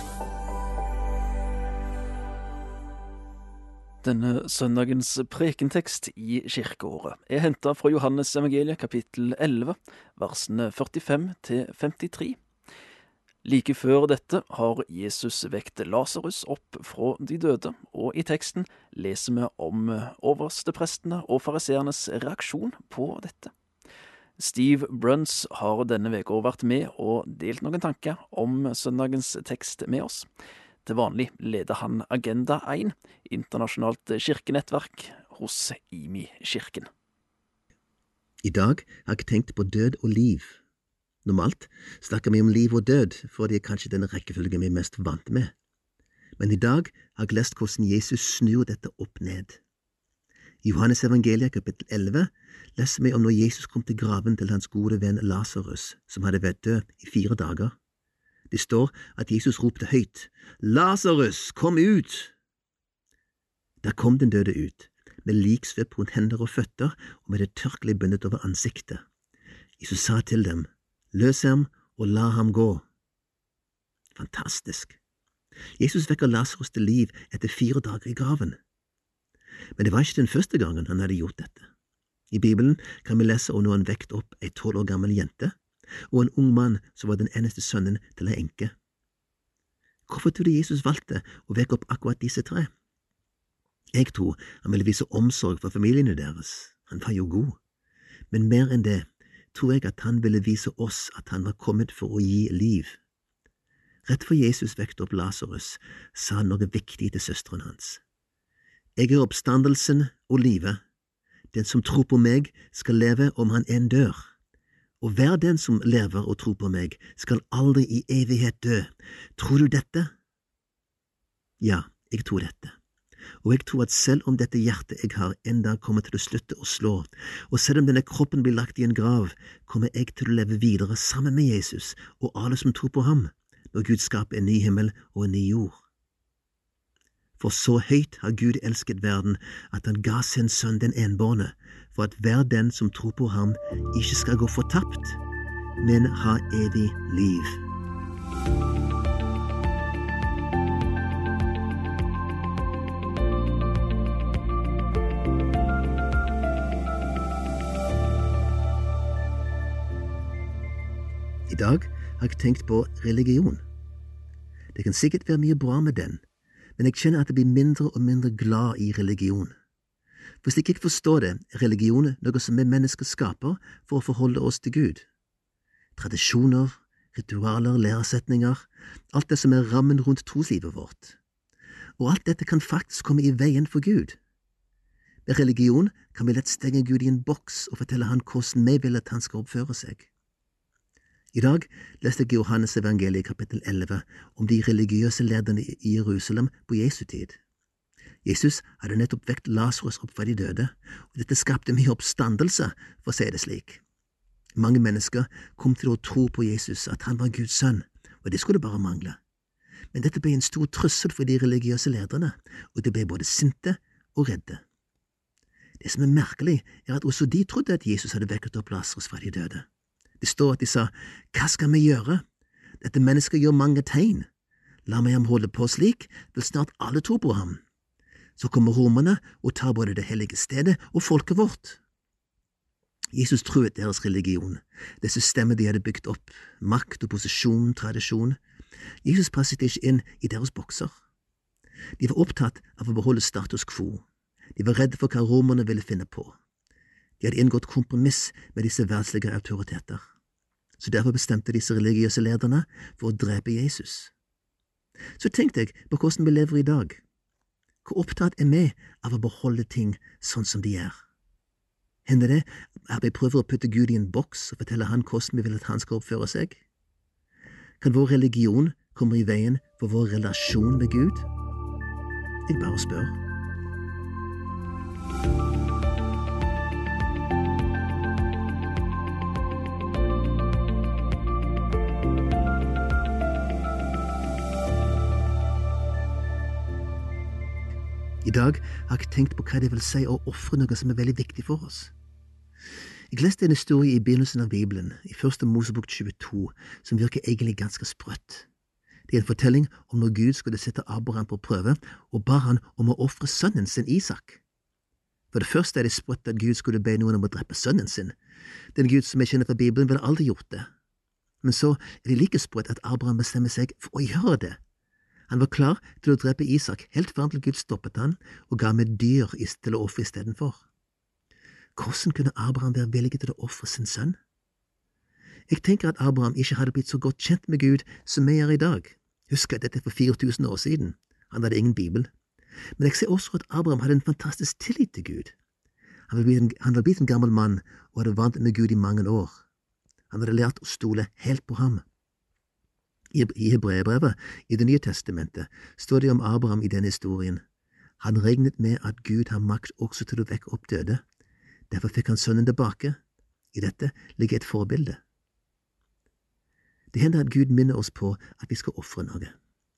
Denne søndagens prekentekst i kirkeåret er henta fra Johannes evangeliet kapittel 11, versene 45 til 53. Like før dette har Jesus vekt Lasarus opp fra de døde, og i teksten leser vi om oversteprestene og fariseernes reaksjon på dette. Steve Bruns har denne uka vært med og delt noen tanker om søndagens tekst med oss. Til vanlig leder han Agenda 1, internasjonalt kirkenettverk, hos IMI-kirken. I dag har jeg tenkt på død og liv Normalt snakker vi om liv og død, for det er kanskje den rekkefølgen vi er mest vant med. Men i dag har jeg lest hvordan Jesus snur dette opp ned. I Johannes evangeliet kapittel 11 leser vi om når Jesus kom til graven til hans gode venn Lasarus, som hadde vært død i fire dager. Det står at Jesus ropte høyt, Lasarus, kom ut! Der kom den døde ut, med liksvøp rundt hender og føtter og med det tørkle bundet over ansiktet. Jesus sa til dem, Løs ham og la ham gå. Fantastisk. Jesus vekker Lasarus til liv etter fire dager i graven. Men det var ikke den første gangen han hadde gjort dette. I Bibelen kan vi lese om han vekket opp ei tolv år gammel jente og en ung mann som var den eneste sønnen til ei enke. Hvorfor trodde Jesus valgte å vekke opp akkurat disse tre? Jeg tror han ville vise omsorg for familiene deres, han var jo god, men mer enn det, tror jeg at han ville vise oss at han var kommet for å gi liv. Rett før Jesus vekte opp Lasarus, sa han noe viktig til søsteren hans. Jeg er oppstandelsen og livet. Den som tror på meg, skal leve om han enn dør. Og hver den som lever og tror på meg, skal aldri i evighet dø. Tror du dette? Ja, jeg tror dette og jeg tror at selv om dette hjertet jeg har en dag kommer til å slutte å slå, og selv om denne kroppen blir lagt i en grav, kommer jeg til å leve videre sammen med Jesus og alle som tror på ham, når Gud skaper en ny himmel og en ny jord. For så høyt har Gud elsket verden at han ga sin sønn den enbårne, for at hver den som tror på ham, ikke skal gå fortapt, men ha evig liv. I dag har jeg tenkt på religion. Det kan sikkert være mye bra med den, men jeg kjenner at jeg blir mindre og mindre glad i religion. Hvis jeg ikke forstår det, er religion noe som vi mennesker skaper for å forholde oss til Gud. Tradisjoner, ritualer, læresetninger, alt det som er rammen rundt troslivet vårt. Og alt dette kan faktisk komme i veien for Gud. Med religion kan vi lett stenge Gud i en boks og fortelle han hvordan vi vil at han skal oppføre seg. I dag leste jeg Johannes evangeliet kapittel 11 om de religiøse lederne i Jerusalem på Jesu tid. Jesus hadde nettopp vekt Lasarus opp fra de døde, og dette skapte mye oppstandelse, for å si det slik. Mange mennesker kom til å tro på Jesus, at han var Guds sønn, og det skulle bare mangle. Men dette ble en stor trussel for de religiøse lederne, og de ble både sinte og redde. Det som er merkelig, er at også de trodde at Jesus hadde vekket opp Lasarus fra de døde. Det står at de sa, Hva skal vi gjøre? Dette mennesket gjør mange tegn. La meg ham holde på slik, vil snart alle tro på ham. Så kommer romerne og tar både det hellige stedet og folket vårt. Jesus truet deres religion, det systemet de hadde bygd opp, makt, og posisjon, tradisjon. Jesus passet ikke inn i deres bokser. De var opptatt av å beholde status quo. De var redde for hva romerne ville finne på. De hadde inngått kompromiss med disse verdslige autoriteter så derfor bestemte disse religiøse lederne for å drepe Jesus. Så tenk deg på hvordan vi lever i dag. Hvor opptatt er vi av å beholde ting sånn som de er? Hender det at vi prøver å putte Gud i en boks og fortelle han hvordan vi vil at han skal oppføre seg? Kan vår religion komme i veien for vår relasjon med Gud? Jeg bare spør. I dag har jeg tenkt på hva det vil si å ofre noe som er veldig viktig for oss. Jeg leste en historie i begynnelsen av Bibelen, i første Mosebok 22, som virker egentlig ganske sprøtt. Det er en fortelling om når Gud skulle sette Abraham på prøve og ba han om å ofre sønnen sin Isak. For det første er det sprøtt at Gud skulle be noen om å drepe sønnen sin. Den Gud som jeg kjenner fra Bibelen, ville aldri gjort det. Men så er det like sprøtt at Abraham bestemmer seg for å gjøre det. Han var klar til å drepe Isak helt fram til Gud stoppet han og ga med dyr til å ofre istedenfor. Hvordan kunne Abraham være villig til å ofre sin sønn? Jeg tenker at Abraham ikke hadde blitt så godt kjent med Gud som vi er i dag. Husk at dette for 4000 år siden. Han hadde ingen bibel. Men jeg ser også at Abraham hadde en fantastisk tillit til Gud. Han var blitt en, blitt en gammel mann og hadde vant med Gud i mange år. Han hadde lært å stole helt på ham. I, i i Det nye testamentet står det om Abraham i denne historien. Han regnet med at Gud har makt også til å vekke opp døde. Derfor fikk han sønnen tilbake. I dette ligger et forbilde. Det hender at Gud minner oss på at vi skal ofre noe.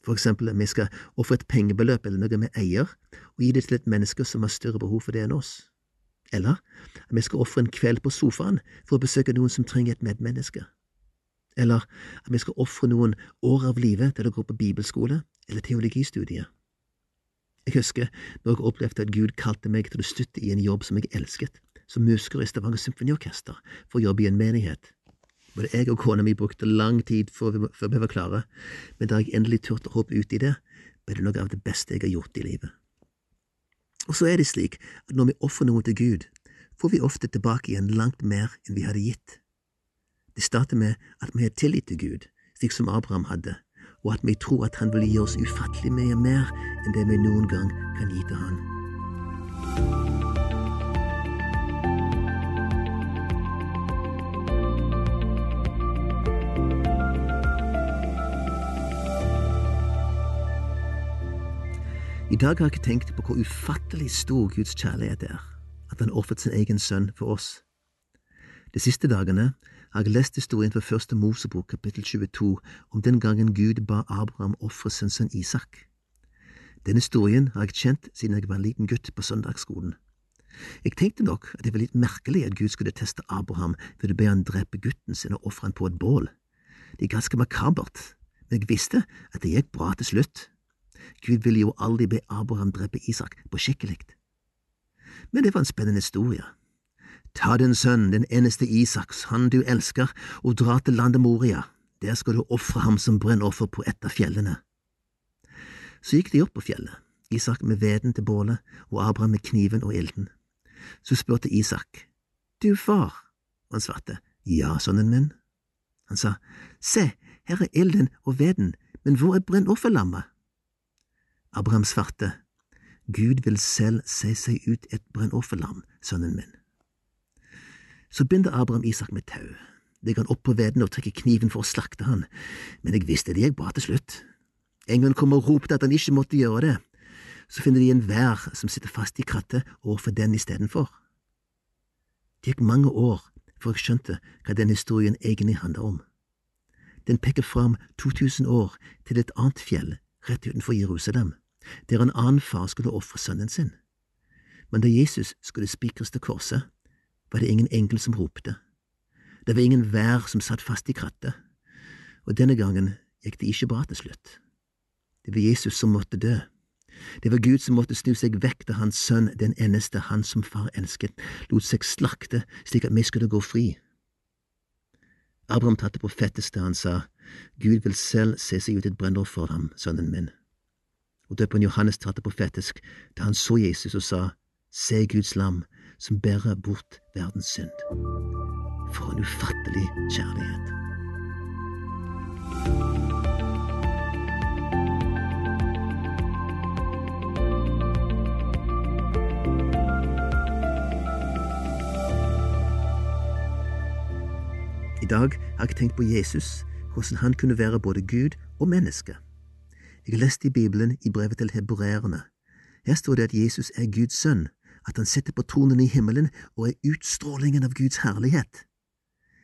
For eksempel at vi skal ofre et pengebeløp eller noe vi eier, og gi det til et menneske som har større behov for det enn oss. Eller at vi skal ofre en kveld på sofaen for å besøke noen som trenger et medmenneske. Eller at vi skal ofre noen år av livet til å gå på bibelskole eller teologistudiet. Jeg husker når jeg opplevde at Gud kalte meg til å støtte i en jobb som jeg elsket, som musiker i Stavanger Symfoniorkester, for å jobbe i en menighet. Både jeg og kona mi brukte lang tid før vi var klare, men da jeg endelig turte å hoppe ut i det, ble det noe av det beste jeg har gjort i livet. Og så er det slik at når vi ofrer noe til Gud, får vi ofte tilbake igjen langt mer enn vi hadde gitt. Det starter med at vi har tillit til Gud, slik som Abraham hadde, og at vi tror at han vil gi oss ufattelig mye mer enn det vi noen gang kan gi til han. I dag har jeg tenkt på hvor ufattelig stor Guds kjærlighet er, at han ofret sin egen sønn for oss. De siste dagene har jeg lest historien fra første Mosebok kapittel 22 om den gangen Gud ba Abraham ofre sin sønn Isak. Den historien har jeg kjent siden jeg var en liten gutt på søndagsskolen. Jeg tenkte nok at det var litt merkelig at Gud skulle teste Abraham ved å be han drepe gutten sin og ofre han på et bål. Det er ganske makabert, men jeg visste at det gikk bra til slutt. Gud ville jo aldri be Abraham drepe Isak på skikkelig. Men det var en spennende historie. Ta din sønn, den eneste Isaks, han du elsker, og dra til landet Moria. Der skal du ofre ham som brennoffer på et av fjellene. Så gikk de opp på fjellet, Isak med veden til bålet og Abraham med kniven og ilden. Så spurte Isak, Du far, og han svarte, Ja, sønnen min. Han sa, Se, her er ilden og veden, men hvor er brennofferlammet? Abraham svarte, Gud vil selv se seg ut et brennofferlam, sønnen min. Så binder Abraham Isak med tau, Jeg han opp på veden og trekker kniven for å slakte han, men jeg visste det gikk bra til slutt. Engelen kom og ropte at han ikke måtte gjøre det. Så finner de en vær som sitter fast i krattet, og ofrer den istedenfor. Det gikk mange år før jeg skjønte hva den historien egentlig handler om. Den peker fram 2000 år til et annet fjell rett utenfor Jerusalem der en annen far skulle ofre sønnen sin. Men da Jesus skulle spikres til korset, var det ingen engel som ropte. Det var ingen vær som satt fast i krattet, og denne gangen gikk det ikke bra til slutt. Det var Jesus som måtte dø. Det var Gud som måtte snu seg vekk da hans sønn, den eneste han som far elsket, lot seg slakte slik at vi skulle gå fri. Abraham tatt det på fetteste, han sa, Gud vil selv se seg ut et brennår for ham, sønnen min og døperen Johannes tatt det fettisk da han så Jesus og sa, Se Guds lam som bærer bort verdens synd. For en ufattelig kjærlighet. I dag har jeg tenkt på Jesus, hvordan han kunne være både Gud og menneske. Jeg leste i Bibelen, i brevet til hebreerne. Her står det at Jesus er Guds sønn, at han sitter på tronen i himmelen og er utstrålingen av Guds herlighet.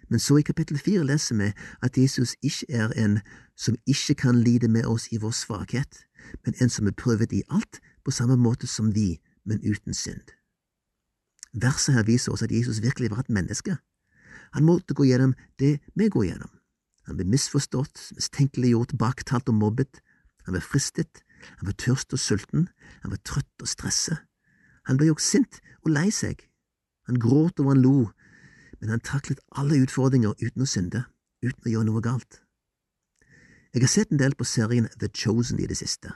Men så i kapittel fire leser vi at Jesus ikke er en som ikke kan lide med oss i vår svakhet, men en som er prøvet i alt på samme måte som vi, men uten synd. Verset her viser oss at Jesus virkelig var et menneske. Han måtte gå gjennom det vi går gjennom. Han ble misforstått, mistenkeliggjort, baktalt og mobbet, han ble fristet, han var tørst og sulten, han var trøtt og stresset. Han ble også sint og lei seg. Han gråt og han lo, men han taklet alle utfordringer uten å synde. uten å gjøre noe galt. Jeg har sett en del på serien The Chosen i det siste.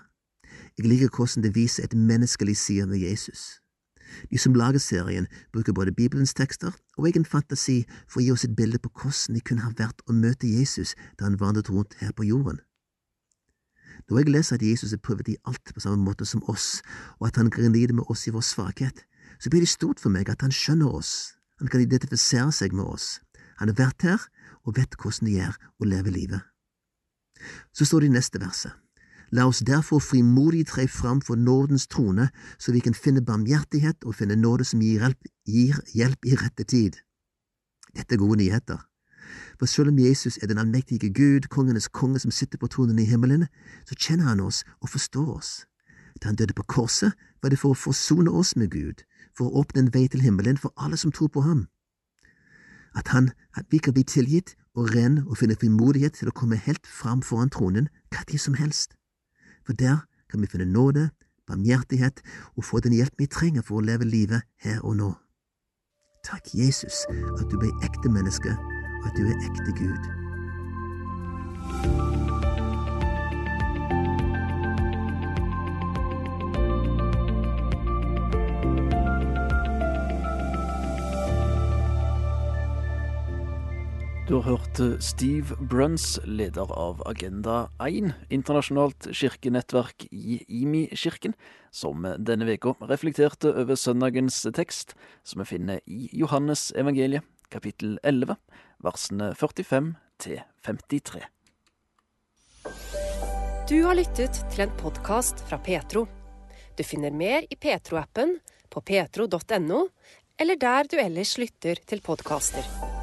Jeg liker hvordan det viser et menneskelig side ved Jesus. De som lager serien, bruker både Bibelens tekster og egen fantasi for å gi oss et bilde på hvordan det kunne ha vært å møte Jesus da han vandret rundt her på jorden. Når jeg leser at Jesus er prøvd i alt på samme måte som oss, og at han kan lide med oss i vår svakhet, så blir det stort for meg at han skjønner oss, han kan identifisere seg med oss. Han har vært her og vet hvordan det gjør å leve livet. Så står det i neste verset. La oss derfor frimodig tre fram for nådens trone, så vi kan finne barmhjertighet og finne nåde som gir hjelp, gir hjelp i rette tid. Dette er gode nyheter. For selv om Jesus er den allmektige Gud, kongenes konge som sitter på tronen i himmelen, så kjenner han oss og forstår oss. Da han døde på korset, var det for å forsone oss med Gud, for å åpne en vei til himmelen for alle som tror på ham. At han, at vi kan bli tilgitt og ren og finne frimodighet til å komme helt fram foran tronen hva som helst for der kan vi finne nåde, barmhjertighet og få den hjelp vi trenger for å leve livet her og nå. Takk, Jesus, at du ble ekte menneske, at du er ekte Gud. Du har hørt eh, Steve Bruns, leder av Agenda 1, internasjonalt kirkenettverk i IMI-kirken, som denne uka reflekterte over søndagens tekst, som vi finner i Johannes evangeliet, kapittel 11, versene 45 til 53. Du har lyttet til en podkast fra Petro. Du finner mer i Petro-appen, på petro.no, eller der du ellers lytter til podkaster.